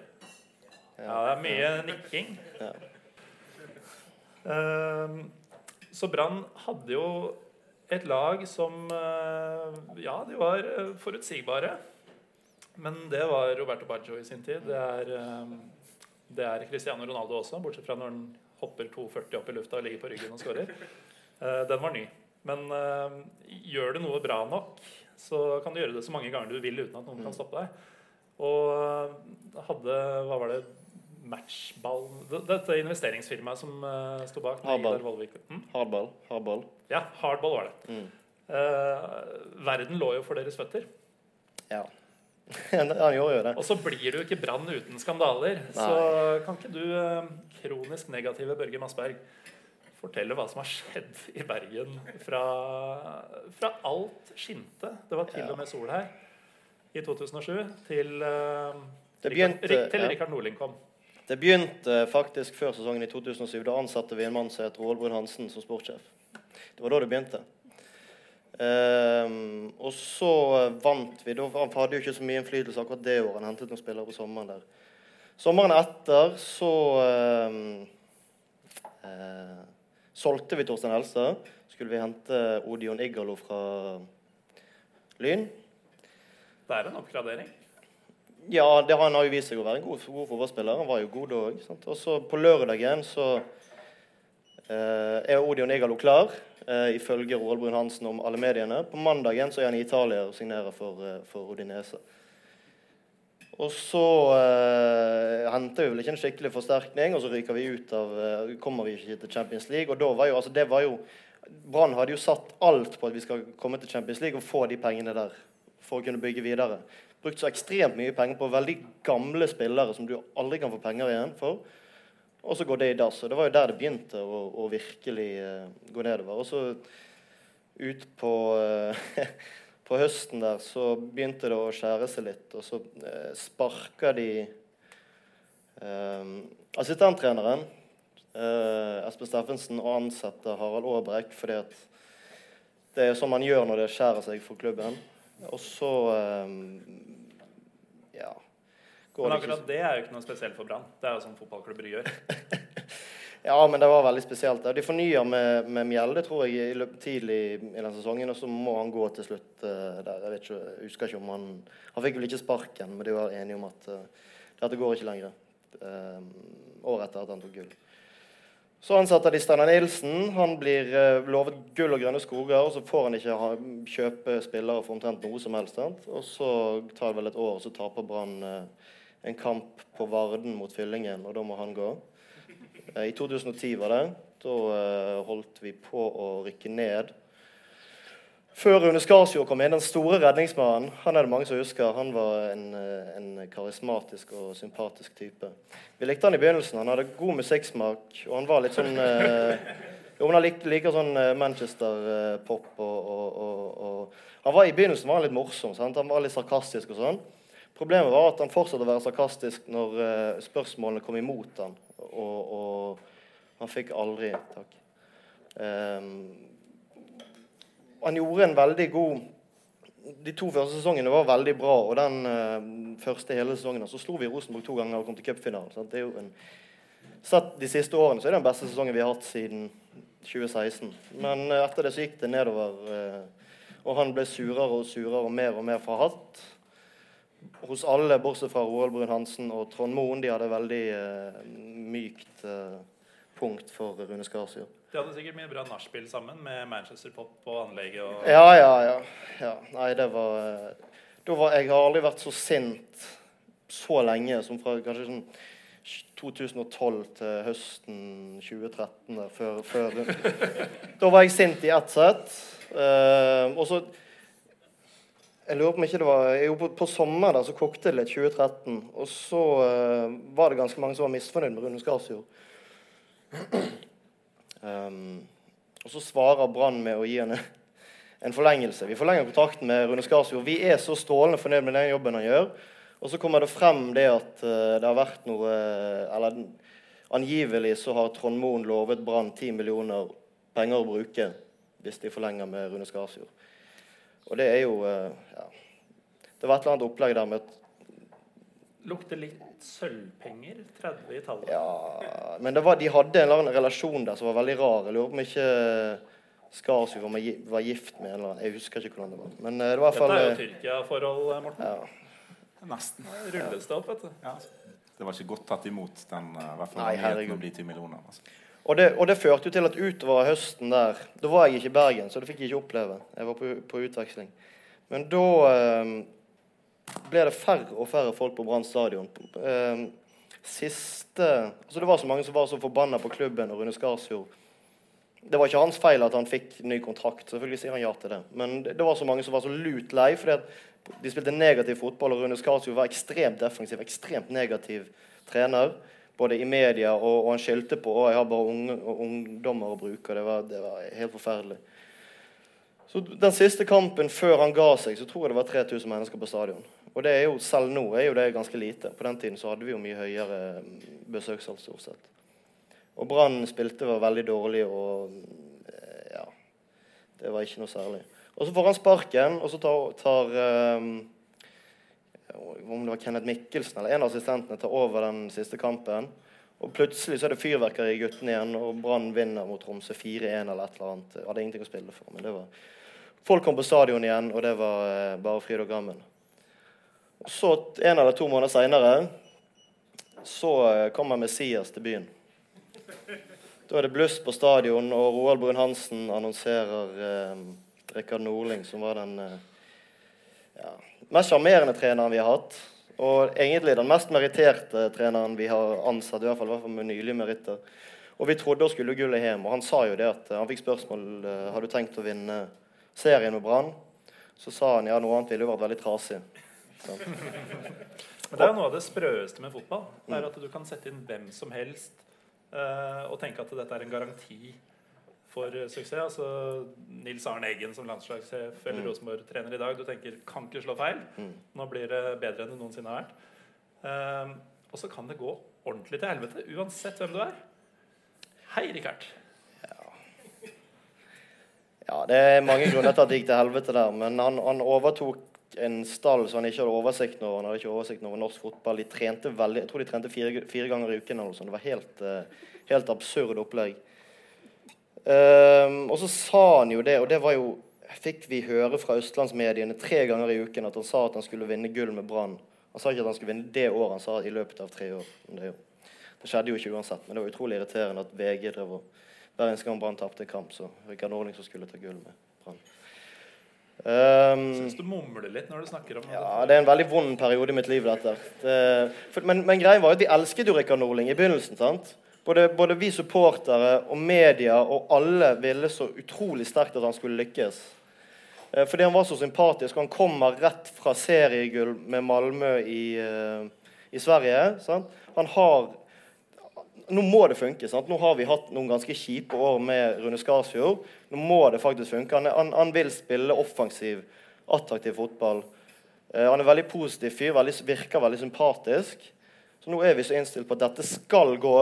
Ja, det er mye nikking. Ja. Så Brann hadde jo et lag som Ja, de var forutsigbare. Men det var Roberto Baggio i sin tid. Det er det er Cristiano Ronaldo også, bortsett fra når han hopper 2,40 opp i lufta og ligger på ryggen og skårer. Uh, den var ny. Men uh, gjør du noe bra nok, så kan du gjøre det så mange ganger du vil uten at noen kan stoppe deg. Og hadde Hva var det? Matchball Dette investeringsfirmaet som uh, sto bak. Hardball. Hm? Hardball. Hardball. Ja, hardball var det. Mm. verden lå jo for deres føtter. Ja. han gjorde jo det. Og så blir du ikke Brann uten skandaler. Nei. Så kan ikke du, uh, kronisk negative Børge Massberg, fortelle hva som har skjedd i Bergen fra, fra alt skinte Det var til ja. og med sol her i 2007 til, uh, begynte, Rikard, til ja. Rikard Norling kom. Det begynte faktisk før sesongen i 2007. Da ansatte vi en mann som het Roald Brun Hansen som sportssjef. Det var da det begynte. Um, og så vant vi. Da hadde jo ikke så mye innflytelse akkurat det året. Han hentet noen spillere på sommeren der. Sommeren etter så um, uh, solgte vi Torstein Helstad. Skulle vi hente Odion Igalo fra Lyn. Det er en oppgradering? Ja, det, han har jo vist seg å være en god, god fotballspiller. Han var jo god da òg. Og så på lørdagen så eh, er Odion Igalo klar eh, ifølge Roald Brun Hansen om alle mediene. På mandagen så er han i Italia og signerer for, uh, for Odinese. Og så eh, henter vi vel ikke en skikkelig forsterkning, og så ryker vi ut av uh, kommer vi ikke til Champions League. og da var jo, altså det var jo, Brann hadde jo satt alt på at vi skal komme til Champions League og få de pengene der. For å kunne bygge videre. Brukt så ekstremt mye penger på veldig gamle spillere som du aldri kan få penger igjen for. Og så går det i dass. Det var jo der det begynte å, å virkelig uh, gå nedover. Og så ut på, uh, på høsten der så begynte det å skjære seg litt, og så uh, sparka de assistenttreneren Espen Steffensen og ansetter Harald Aabrekk fordi at det er sånn man gjør når det skjærer seg for klubben. Og så ja, men akkurat det er jo ikke noe spesielt for Brann. Det er jo sånn fotballklubber gjør. ja, men det var veldig spesielt. De fornya med, med Mjelde tror jeg, tidlig i den sesongen, og så må han gå til slutt uh, der. Jeg, ikke, jeg, husker ikke om han Han fikk vel ikke sparken, men de var enige om at uh, dette går ikke lenger. Uh, året etter at han tok gull. Så ansetter de Steinar Nilsen. Han blir uh, lovet gull og grønne skoger, og så får han ikke kjøpe spillere for omtrent noe som helst. Sant? Og så tar det vel et år, og så taper Brann uh, en kamp på Varden mot Fyllingen, og da må han gå. Eh, I 2010 var det. Da eh, holdt vi på å rykke ned. Før Rune Skarsjord kom inn, den store redningsmannen, han er det mange som husker. Han var en, eh, en karismatisk og sympatisk type. Vi likte han i begynnelsen. Han hadde god musikksmak, og han var litt sånn jo, men han liker, liker sånn Manchester-pop. Og, og, og, og, var I begynnelsen var han litt morsom. Sant? Han var litt sarkastisk og sånn. Problemet var at han fortsatte å være sarkastisk når uh, spørsmålene kom imot han. Og han fikk aldri Takk. Um, han gjorde en veldig god De to første sesongene var veldig bra. Og den uh, første hele sesongen så slo vi Rosenborg to ganger og kom til cupfinalen. Sett de siste årene så er det den beste sesongen vi har hatt siden 2016. Men uh, etter det så gikk det nedover. Uh, og han ble surere og surere og mer og mer forhatt. Hos alle, bortsett fra Roald Brun-Hansen og Trond Moen. De hadde veldig mykt punkt for Rune Skarsjord. De hadde sikkert mye bra nachspiel sammen med Manchester Pop og anlegget. Og... Ja, ja, ja, ja. Nei, det var, eh, var Jeg har aldri vært så sint så lenge som fra kanskje sånn 2012 til høsten 2013. Før, før. Da var jeg sint i ett sett. Uh, og så Jeg lurer på om ikke det var jo, på, på sommeren der så kokte det litt 2013. Og så uh, var det ganske mange som var misfornøyd med Rune Skarsjord. Um, og så svarer Brann med å gi henne en forlengelse. Vi forlenger kontrakten med Rune Skarsjord. Vi er så strålende fornøyd med den jobben han gjør. Og så kommer det frem det at uh, det har vært noe Eller angivelig så har Trond Moen lovet Brann 10 millioner penger å bruke hvis de forlenger med Rune Skarsjord. Og det er jo uh, ja. Det var et eller annet opplegg der med at Lukter litt sølvpenger. 30 i tallet. Ja, men var, de hadde en eller annen relasjon der som var veldig rar. Jeg lurer på om ikke Skarsvik var, var, gift med en eller annen Jeg husker ikke hvordan det var. Men uh, det var fall Dette er jo Tyrkia-forhold, Morten. Ja. Nesten. Rulles det opp, vet du. Ja. Det var ikke godt tatt imot, den i hvert fall Nei, nyheten om de 10 millioner. Altså. Og det, og det, førte jo til at utover høsten der Da var jeg ikke i Bergen, så det fikk jeg ikke oppleve. Jeg var på, på utveksling. Men da eh, ble det færre og færre folk på Brann stadion. Eh, siste altså Det var så mange som var så forbanna på klubben og Rune Skarsfjord. Det var ikke hans feil at han fikk ny kontrakt. Selvfølgelig sier han ja til det. Men det, var så mange som var så lut lei fordi de spilte negativ fotball, og Rune Skarsfjord var ekstremt defensiv, ekstremt negativ trener både i media, og, og han skyldte på at jeg har bare unge, ungdommer å bruke. Det var, det var helt forferdelig. Så Den siste kampen før han ga seg, så tror jeg det var 3000 mennesker på stadion. Og det er jo, selv nå er jo det ganske lite. På den tiden så hadde vi jo mye høyere besøkstall stort sett. Og Brann spilte var veldig dårlig, og ja Det var ikke noe særlig. Og så får han sparken, og så tar, tar um, om det var Kenneth Mikkelsen eller en av assistentene tar over den siste kampen. Og plutselig så er det fyrverkeri i guttene igjen, og Brann vinner mot Tromsø 4-1 eller et eller annet. Jeg hadde ingenting å spille for, men det var Folk kom på stadion igjen, og det var eh, bare fryd og gammen. Så, en eller to måneder seinere, så eh, kommer Messias til byen. Da er det bluss på stadion, og Roald Brun-Hansen annonserer eh, Rikard Norling, som var den eh, ja, mest sjarmerende treneren vi har hatt. Og egentlig den mest meritterte treneren vi har ansatt, i hvert fall, i hvert fall med nylige meritter. Og vi trodde hun skulle gullet hjem. Og han sa jo det at han fikk spørsmål eh, har du tenkt å vinne serien med Brann. Så sa han ja, noe annet ville jo vært veldig trasig. Det er noe av det sprøeste med fotball. Det er at du kan sette inn hvem som helst uh, og tenke at dette er en garanti for suksess. Altså Nils Arne Eggen som landslagssjef eller mm. Rosenborg-trener i dag. Du tenker kan ikke slå feil. Mm. Nå blir det bedre enn det noensinne har vært. Um, og så kan det gå ordentlig til helvete uansett hvem du er. Hei, Rikard. Ja. ja. det er mange grunner til at det gikk til helvete der. Men han, han overtok en stall som han ikke hadde oversikt over. Han hadde ikke oversikt over norsk fotball. De trente veldig, jeg tror de trente fire, fire ganger i uken. Eller Det var helt, uh, helt absurd opplegg. Um, og så sa han jo det, og det var jo fikk vi høre fra østlandsmediene tre ganger i uken at han sa at han skulle vinne gull med Brann. Han sa ikke at han skulle vinne det året, han sa i løpet av tre år. Det, det, skjedde jo ikke uansett, men det var utrolig irriterende at VG drev og hver eneste gang Brann tapte kamp, så Rikard Norling som skulle ta gull med Brann. Um, Syns du mumler litt når du snakker om Ja, det er en veldig vond periode i mitt liv, dette. Det, for, men, men greia var jo at vi elsket jo Rikard Norling i begynnelsen. sant? Både, både, vi supportere og media og alle ville så utrolig sterkt at han skulle lykkes. Eh, fordi han var så sympatisk. Han kommer rett fra seriegull med Malmö i, eh, i Sverige. Sant? Han har Nå må det funke. Sant? Nå har vi hatt noen ganske kjipe år med Rune Skarsfjord. Nå må det faktisk funke. Han, han, han vil spille offensiv, attraktiv fotball. Eh, han er veldig positiv fyr, veldig, virker veldig sympatisk. Så nå er vi så innstilt på at dette skal gå.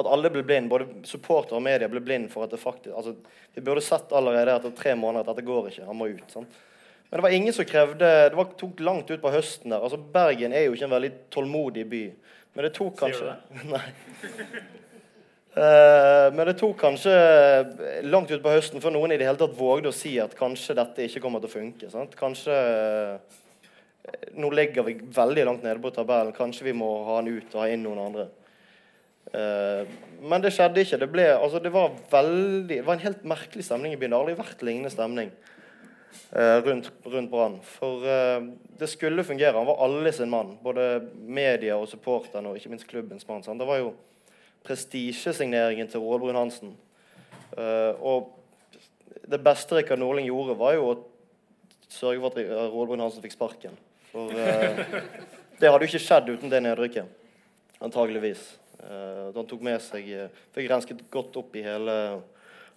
At alle blir blind, både supportere og media blir blind for at det faktisk altså, Vi burde sett allerede etter tre måneder at dette går ikke. Han må ut. Sant? Men det var ingen som krevde Det var, tok langt ut på høsten der. Altså, Bergen er jo ikke en veldig tålmodig by. Men det tok kanskje Sier du det? Nei. Eh, men det tok kanskje langt utpå høsten før noen i det hele tatt vågde å si at kanskje dette ikke kommer til å funke. Sant? Kanskje eh, Nå ligger vi veldig langt nede på tabellen. Kanskje vi må ha han ut og ha inn noen andre. Eh, men det skjedde ikke. Det, ble, altså det, var veldig, det var en helt merkelig stemning i byen. Det har aldri vært lignende stemning eh, rundt, rundt Brann. For eh, det skulle fungere. Han var alle sin mann. Både media og supporterne og ikke minst klubbens mann. Sant? Det var jo prestisjesigneringen til Roald Brun-Hansen. og det beste Rikard Norling gjorde, var jo å sørge for at Roald Brun-Hansen fikk sparken. For det hadde jo ikke skjedd uten det nedrykket. Antageligvis. Uh, han tok med seg uh, Fikk rensket godt opp i hele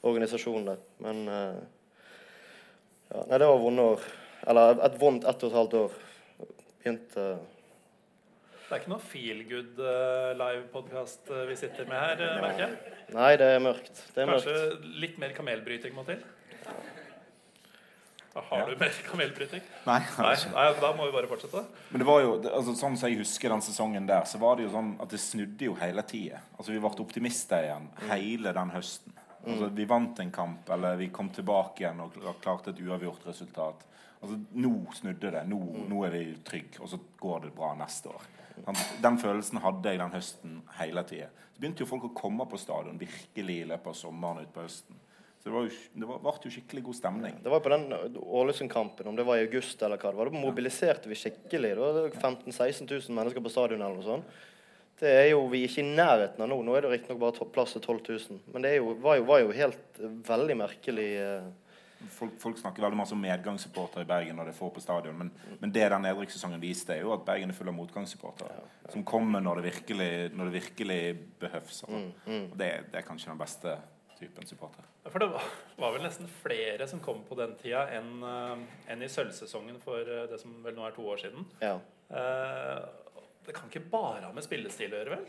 organisasjonen der. Men uh, ja, Nei, det var vonde år. Eller et vondt ett og et halvt år. Begynte Det er ikke noe feel good live-podkast vi sitter med her, merker jeg. Nei, det er mørkt. Det er Kanskje mørkt. litt mer kamelbryting må til? Har Ja. du mer kamelbryting? Nei, Nei, nei, da må vi bare fortsette. Men det var jo, altså, sånn som jeg husker den sesongen der, så var det jo sånn at det snudde jo hele tida. Altså, vi ble optimister igjen hele den høsten. Altså, vi vant en kamp, eller vi kom tilbake igjen og klarte et uavgjort resultat. Altså, nå snudde det. Nå, nå er vi trygge, og så går det bra neste år. Den følelsen hadde jeg den høsten hele tida. Så begynte jo folk å komme på stadion virkelig i løpet av sommeren utpå høsten. Så det, var jo, det var, ble jo skikkelig god stemning. Det var på den Ålesund-kampen, om det var i august eller hva det var. Da mobiliserte vi skikkelig. Det var det 15 000-16 000 mennesker på stadion eller noe sånt. Det er jo vi ikke i nærheten av nå. Nå er det riktignok bare plass til 12 000. Men det jo, var, jo, var jo helt eh, veldig merkelig. eh. Folk, folk snakker veldig masse om medgangssupportere i Bergen når de får på stadion, men, men det den nedrykkssesongen viste, er jo at Bergen er full av motgangssupportere. Som kommer når det virkelig, når det virkelig behøves. Altså. Og det, det er kanskje den beste typen supporter. For det var, var vel nesten flere som kom på den tida enn eh, enn i sølvsesongen for eh, det som vel nå er to år siden. Ja. Eh, det kan ikke bare ha med spillestil å gjøre, vel?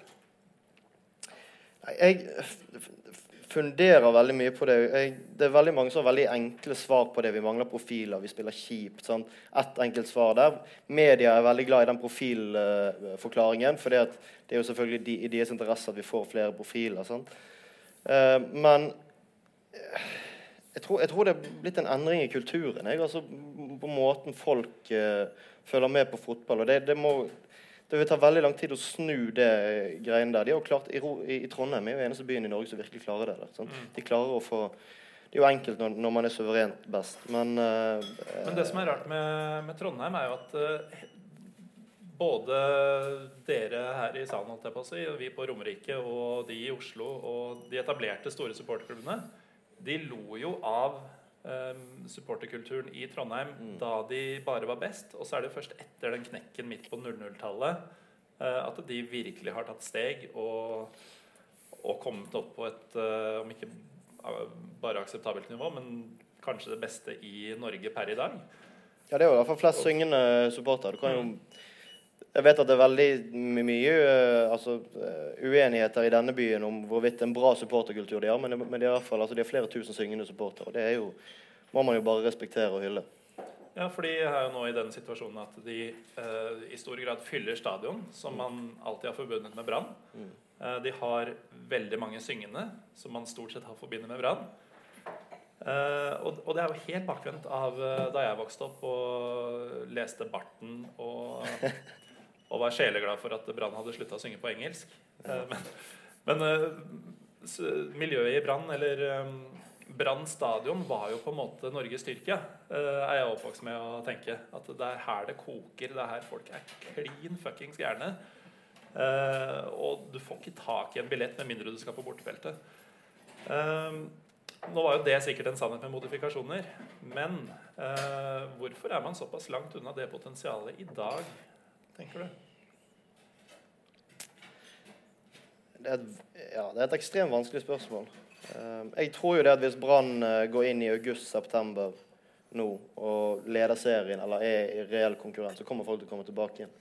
Jeg funderer veldig mye på det. Jeg, det er veldig mange som har veldig enkle svar på det. Vi mangler profiler, vi spiller kjipt. Sånn. Ett enkelt svar der. Media er veldig glad i den profilforklaringen. For det er jo selvfølgelig de, i deres interesse at vi får flere profiler. Sånn. Uh, men jeg tror, jeg tror det er blitt en endring i kulturen. Jeg, altså, på måten folk uh, følger med på fotball. og det, det må det vil ta veldig lang tid å snu det greiene der. De har jo klart, i, i, Trondheim er jo eneste byen i Norge som virkelig klarer det. Der, sant? De klarer å få Det er jo enkelt når, når man er suverent best, men uh, Men det som er rart med, med Trondheim, er jo at uh, både dere her i salen, holdt jeg på å si, og vi på Romerike og de i Oslo og de etablerte store supporterklubbene, de lo jo av eh, supporterkulturen i Trondheim da de bare var best. Og så er det først etter den knekken midt på 00-tallet uh, at de virkelig har tatt steg og, og kommet opp på et, uh, om ikke eh, bare akseptabelt nivå, men kanskje det beste i Norge per i dag. ja, det er jo i hvert fall flest syngende supportere. Du kan jo jeg vet at det er veldig mye eh, altså, eh, uenigheter i denne byen om hvorvidt en bra supporterkultur de har, men, men de, har fall, altså, de har flere tusen syngende supportere. og Det jo, må man jo bare respektere og hylle. Ja, for de er jo nå i den situasjonen at de eh, i stor grad fyller stadion, som man alltid har forbundet med Brann. Eh, de har veldig mange syngende, som man stort sett har forbundet med Brann. Eh, og, og det er jo helt bakvendt av eh, da jeg vokste opp og leste Barten og, og var sjeleglad for at Brann hadde slutta å synge på engelsk. Eh, men men eh, miljøet i Brann, eller eh, Brann stadion, var jo på en måte Norges styrke. er jeg oppvokst med å tenke. At det er her det koker. Det er her folk er klin fuckings gærne. Og du får ikke tak i en billett med mindre du skal på bortefeltet. Nå var jo det sikkert en sannhet med modifikasjoner. Men eh, hvorfor er man såpass langt unna det potensialet i dag, tenker du? Det er, et, ja, det er et ekstremt vanskelig spørsmål. Eh, jeg tror jo det at hvis Brann eh, går inn i august-september nå og leder serien, eller er i reell konkurrent, så kommer folk til å komme tilbake igjen.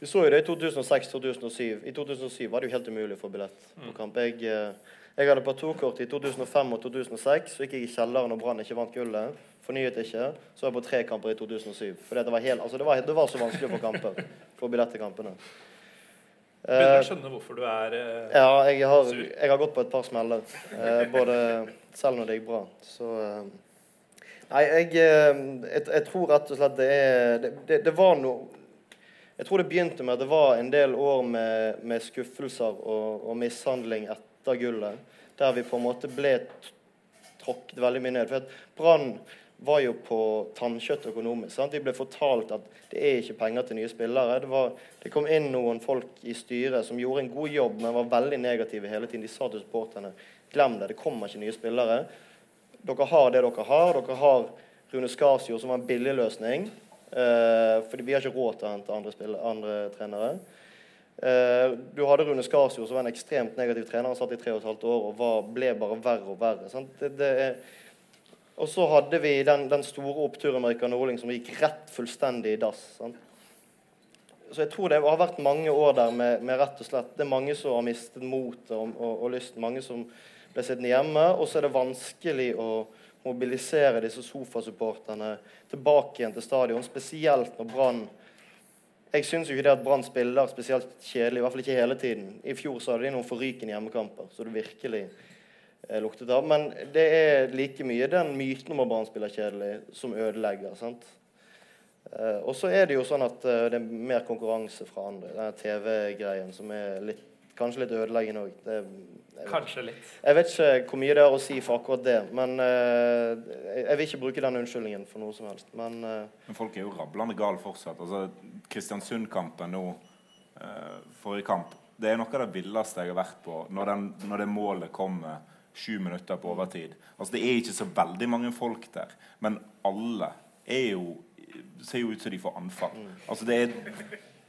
Vi så jo det i 2006-2007. I 2007 var det jo helt umulig å få billett på kamp. Jeg, eh, jeg hadde partokort i 2005 og 2006. Så gikk jeg i kjelleren når Brann ikke vant gullet. Fornyet ikke. Så var jeg på tre kamper i 2007. For det var, helt, altså det, var, det var så vanskelig å få kamper. Få billett til kampene. Begynner å skjønne hvorfor du er eh, Ja, jeg har, jeg har gått på et par smeller. Eh, både selv når det gikk bra. Så eh, Nei, jeg, eh, jeg, jeg tror rett og slett det er Det, det, det var noe Jeg tror det begynte med at det var en del år med, med skuffelser og, og mishandling etter gullet, der vi på en måte ble tråkket veldig mye ned. For at Brann var jo på tannkjøtt økonomisk. Sant? De ble fortalt at det er ikke penger til nye spillere. Det, var, det kom inn noen folk i styret som gjorde en god jobb, men var veldig negative hele tiden. De sa til supporterne glem det, det kommer ikke nye spillere. Dere har det dere har. Dere har Rune Skarsjord, som var en billig løsning. Eh, fordi vi har ikke råd til å hente andre, spillere, andre trenere. Eh, du hadde Rune Skarsjord, som var en ekstremt negativ trener. Han satt i tre og et halvt år og var, ble bare verre og verre. Sant? Det, det er, og så hadde vi den, den store oppturen med Rikard Norling som gikk rett fullstendig i dass. Sant? Så jeg tror det har vært mange år der med, med rett og slett Det er mange som har mistet motet og, og, og lysten. Mange som ble sittende hjemme. Og så er det vanskelig å mobilisere disse sofasupporterne tilbake igjen til stadion, spesielt når Brann jeg syns ikke det at Brann spiller spesielt kjedelig, i hvert fall ikke hele tiden. I fjor så hadde de noen forrykende hjemmekamper, så det virkelig luktet av. Men det er like mye den myten om at Brann spiller kjedelig, som ødelegger. sant? Eh, og så er det jo sånn at eh, det er mer konkurranse fra andre. Den TV-greien som er litt, kanskje litt ødeleggende òg. Kanskje litt. Jeg vet ikke hvor mye det har å si for akkurat det. Men eh, jeg vil ikke bruke den unnskyldningen for noe som helst. Men eh, Men folk er jo rablende gale fortsatt. Altså, Kristiansund-kampen nå, eh, forrige kamp, det er noe av det villeste jeg har vært på når, den, når det målet kommer sju minutter på overtid. Altså, det er ikke så veldig mange folk der, men alle er jo, ser jo ut som de får anfall. Altså, det er,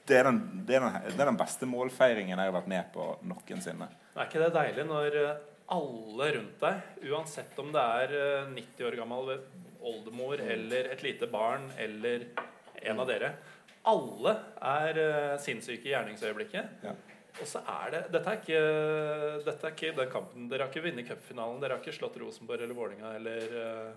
det, er den, det, er den, det er den beste målfeiringen jeg har vært med på noensinne. Er ikke det deilig når eh, alle rundt deg, uansett om det er eh, 90 år gammel oldemor eller et lite barn eller en av dere, alle er eh, sinnssyke i gjerningsøyeblikket. Ja. Og så er det Dette er ikke, dette er ikke den kampen. Dere har ikke vunnet cupfinalen. Dere har ikke slått Rosenborg eller Vålinga eller eh,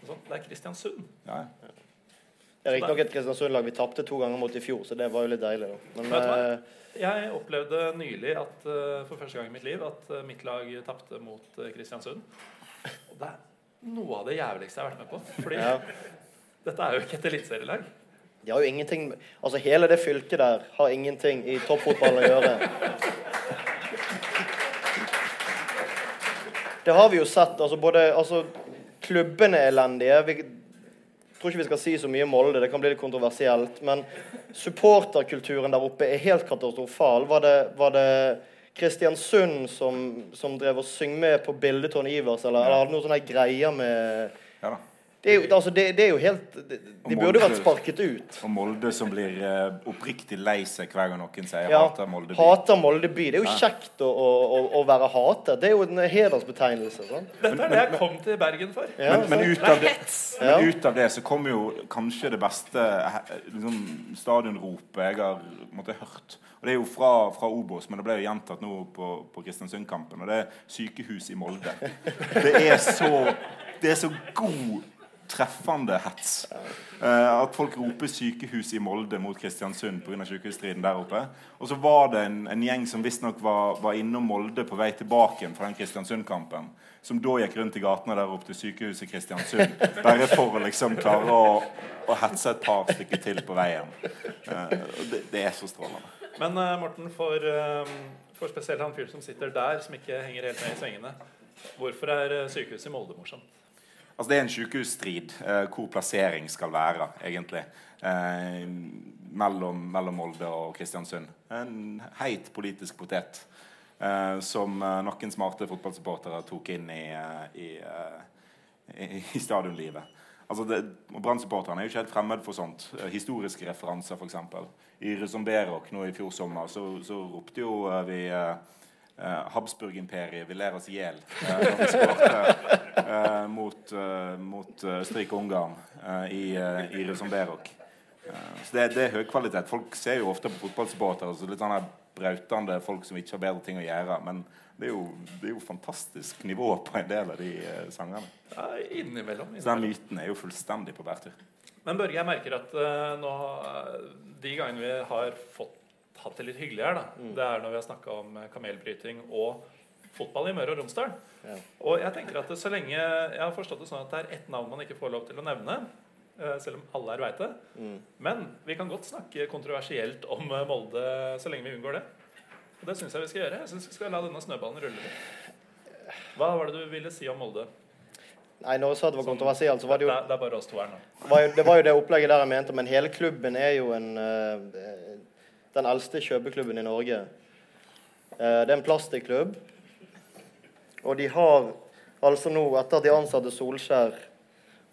noe sånt. Det er Kristiansund. Ja. det er riktignok et Kristiansund-lag vi tapte to ganger mot i fjor, så det var jo litt deilig. da. Men Vet du hva? eh, Jeg opplevde nylig at eh, for første gang i mitt liv at mitt lag tapte mot Kristiansund. Og det er noe av det jævligste jeg har vært med på. Fordi ja. dette er jo ikke et eliteserielag. De har jo ingenting Altså Hele det fylket der har ingenting i toppfotballen å gjøre. Det har vi jo sett. altså både altså, Klubbene er elendige. Vi tror ikke vi skal si så mye om Molde, det kan bli litt kontroversielt. Men supporterkulturen der oppe er helt katastrofal. Var det, var det Kristiansund som, som drev og syng med på bildet Tone Ivers, eller, eller hadde noen sånne greier med ja da. Det er jo, altså, det, det er jo helt De, de burde vært sparket ut. Og Molde som blir uh, oppriktig lei seg hver gang noen sier Ja, 'hater Molde by'. Hater Molde by. Det er jo Ja. kjekt å, å, å, være hatet. Det er jo en hedersbetegnelse. Sånn. Dette er det jeg kom til Bergen for. Ja, men, men, ut Det av det, men ut av det så kommer jo kanskje det beste liksom, stadionropet jeg har måtte, hørt. Og Det er jo fra, fra Obos, men det ble jo gjentatt nå på, på Kristiansund-kampen. Og det er sykehus i Molde. Det er så, det er så god, treffende hets. Eh, at folk roper 'sykehus i Molde' mot Kristiansund pga. sykehusstriden der oppe. Og så var det en, en gjeng som visstnok var, var innom Molde på vei tilbake fra den Kristiansund-kampen. Som da gikk rundt i gatene der oppe til sykehuset i Kristiansund. Bare for å liksom klare å, å hetse et par stykker til på veien. Eh, det, det er så strålende. Men eh, Morten, for, for spesielt han fyren som sitter der, som ikke henger helt med i svingene. Hvorfor er eh, sykehuset i Molde morsomt? Altså Det er en sykehusstrid eh, hvor plassering skal være, egentlig. Eh, mellom, mellom Molde og Kristiansund. En heit politisk potet eh, som eh, noen smarte fotballsupportere tok inn i, eh, i, eh, i, i stadionlivet. Altså Brann-supporterne er jo ikke helt fremmed for sånt. Historiske referanser, f.eks. I Ruzomberok nå i fjor sommer så, så ropte jo vi eh, Habsburg-imperiet vil ler oss i hjel eh, når vi skårte eh, mot, mot eh, Østerrike-Ungarn eh, i, i Ruzomberok. Eh, så det, det er høy kvalitet. Folk ser jo ofte på fotballsupportere altså litt sånn brautende folk som ikke har bedre ting å gjøre. Men det er jo, det er jo fantastisk nivå på en del av de eh, sangene. Ja, innimellom. Så den myten er jo fullstendig på bærtur. Men Børge, jeg merker at uh, nå, eh, de gangene vi har fått hatt det litt hyggelig her, da, det er når vi har snakka om eh, kamelbryting og fotball i Møre og Romsdal. Ja. Og jeg tenker at så lenge Jeg har forstått det sånn at det er ett navn man ikke får lov til å nevne. eh, Selv om alle her veit det. Mm. Men vi kan godt snakke kontroversielt om eh, Molde så lenge vi unngår det. Og det syns jeg vi skal gjøre. Jeg syns vi skal la denne snøballen rulle litt. Hva var det du ville si om Molde? Nei, når jeg sa det var kontroversielt, så var det jo Det er, det er bare oss to her nå. var jo, det var jo det opplegget der jeg mente, men hele klubben er jo en, den eldste kjøpeklubben i Norge. Eh, det er en plastikklubb. Og de har altså nå, etter at de ansatte Solskjær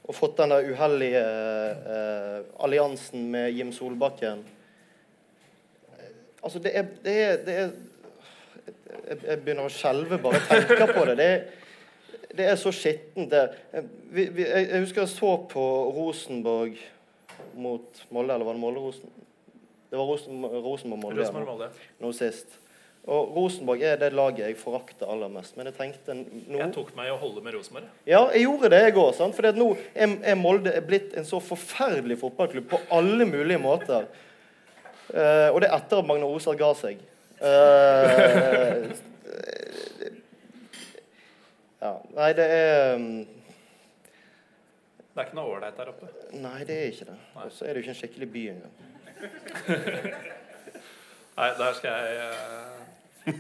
og fått den der uheldige eh, alliansen med Jim Solbakken eh, Altså, det er, det er, det er jeg, begynner å skjelve bare jeg tenker på det. Det er, det er så skittent. vi, jeg, jeg husker jeg så på Rosenborg mot Molde, eller var det Molde-Rosen? Det var Rosenborg-Molde Rosenborg nå sist. Og Rosenborg er det laget jeg forakter aller mest. Men jeg tenkte nå Jeg tok meg i å holde med Rosenborg. Ja, jeg gjorde det, jeg òg. For nå er, Molde blitt en så forferdelig fotballklubb på alle mulige måter. Uh, og det er etter at Magne Osar ga seg. Uh, ja. Nei, det er mm, Det er ikke noe ålreit der oppe. Nei, det er ikke det. Og så er det jo ikke en skikkelig by engang. Nei, der skal jeg uh,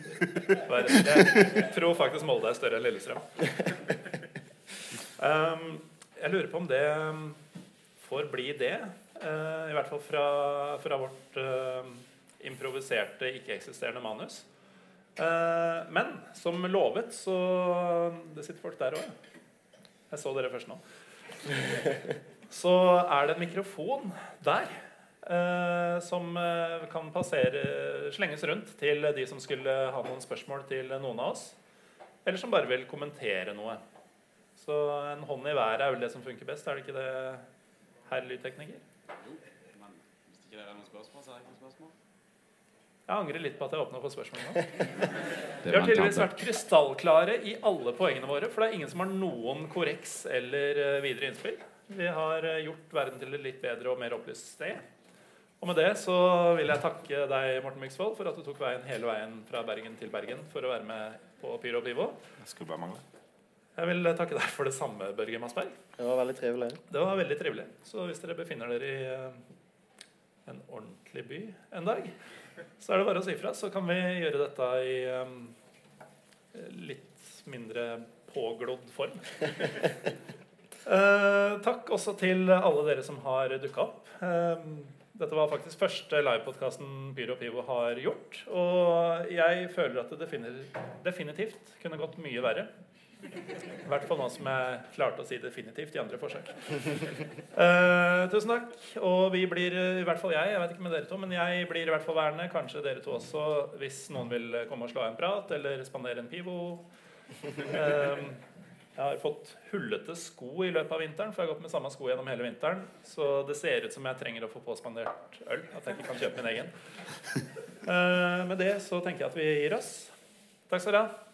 være Jeg tror faktisk Molde er større enn Lillestrøm. Um, jeg lurer på om det um, får bli det. Uh, I hvert fall fra, fra vårt uh, improviserte, ikke-eksisterende manus. Eh, men som lovet, så Det sitter folk der òg. Jeg så dere først nå. Så er det en mikrofon der som eh, kan passere, slenges rundt til de som skulle ha noen spørsmål til noen av oss. Eller som bare vil kommentere noe. Så en hånd i været er vel det som funker best, er det ikke det, herr lydtekniker? Men hvis ikke det er noen spørsmål, så er det ikke noen spørsmål. Jeg angrer litt på at jeg åpna for spørsmål nå. Det Vi har tydeligvis vært krystallklare i alle poengene våre, for det er ingen som har noen korreks eller eh, videre innspill. Vi har eh, gjort verden til et litt bedre og mer opplyst sted. Og med det så vil jeg takke deg, Morten Myksvold, for at du tok veien hele veien fra Bergen til Bergen for å være med på Pyro Pivo. Jeg skulle bare mangle. Jeg vil takke deg for det samme, Børge Masberg. Det var veldig trivelig. Det var veldig trivelig. Så hvis dere befinner dere i eh, en ordentlig by en dag, så er det bare å si fra, så kan vi gjøre dette i eh, litt mindre påglodd form. Eh, takk også til alle dere som har dukka opp. Dette var faktisk første livepodkasten Pyro og Pivo har gjort. Og jeg føler at det definitivt kunne gått mye verre. I hvert fall nå som jeg klarte å si definitivt i andre forsøk. Uh, tusen takk. Og vi blir, i hvert fall jeg, jeg vet ikke med dere to, men jeg blir i hvert fall værende. Kanskje dere to også, hvis noen vil komme og slå av en prat eller spandere en pivo. Eh, jeg har fått hullete sko i løpet av vinteren, for jeg har gått med samme sko gjennom hele vinteren. Så det ser ut som jeg trenger å få påspandert øl. At jeg ikke kan kjøpe min egen. Eh, med det så tenker jeg at vi gir oss. Takk skal dere ha.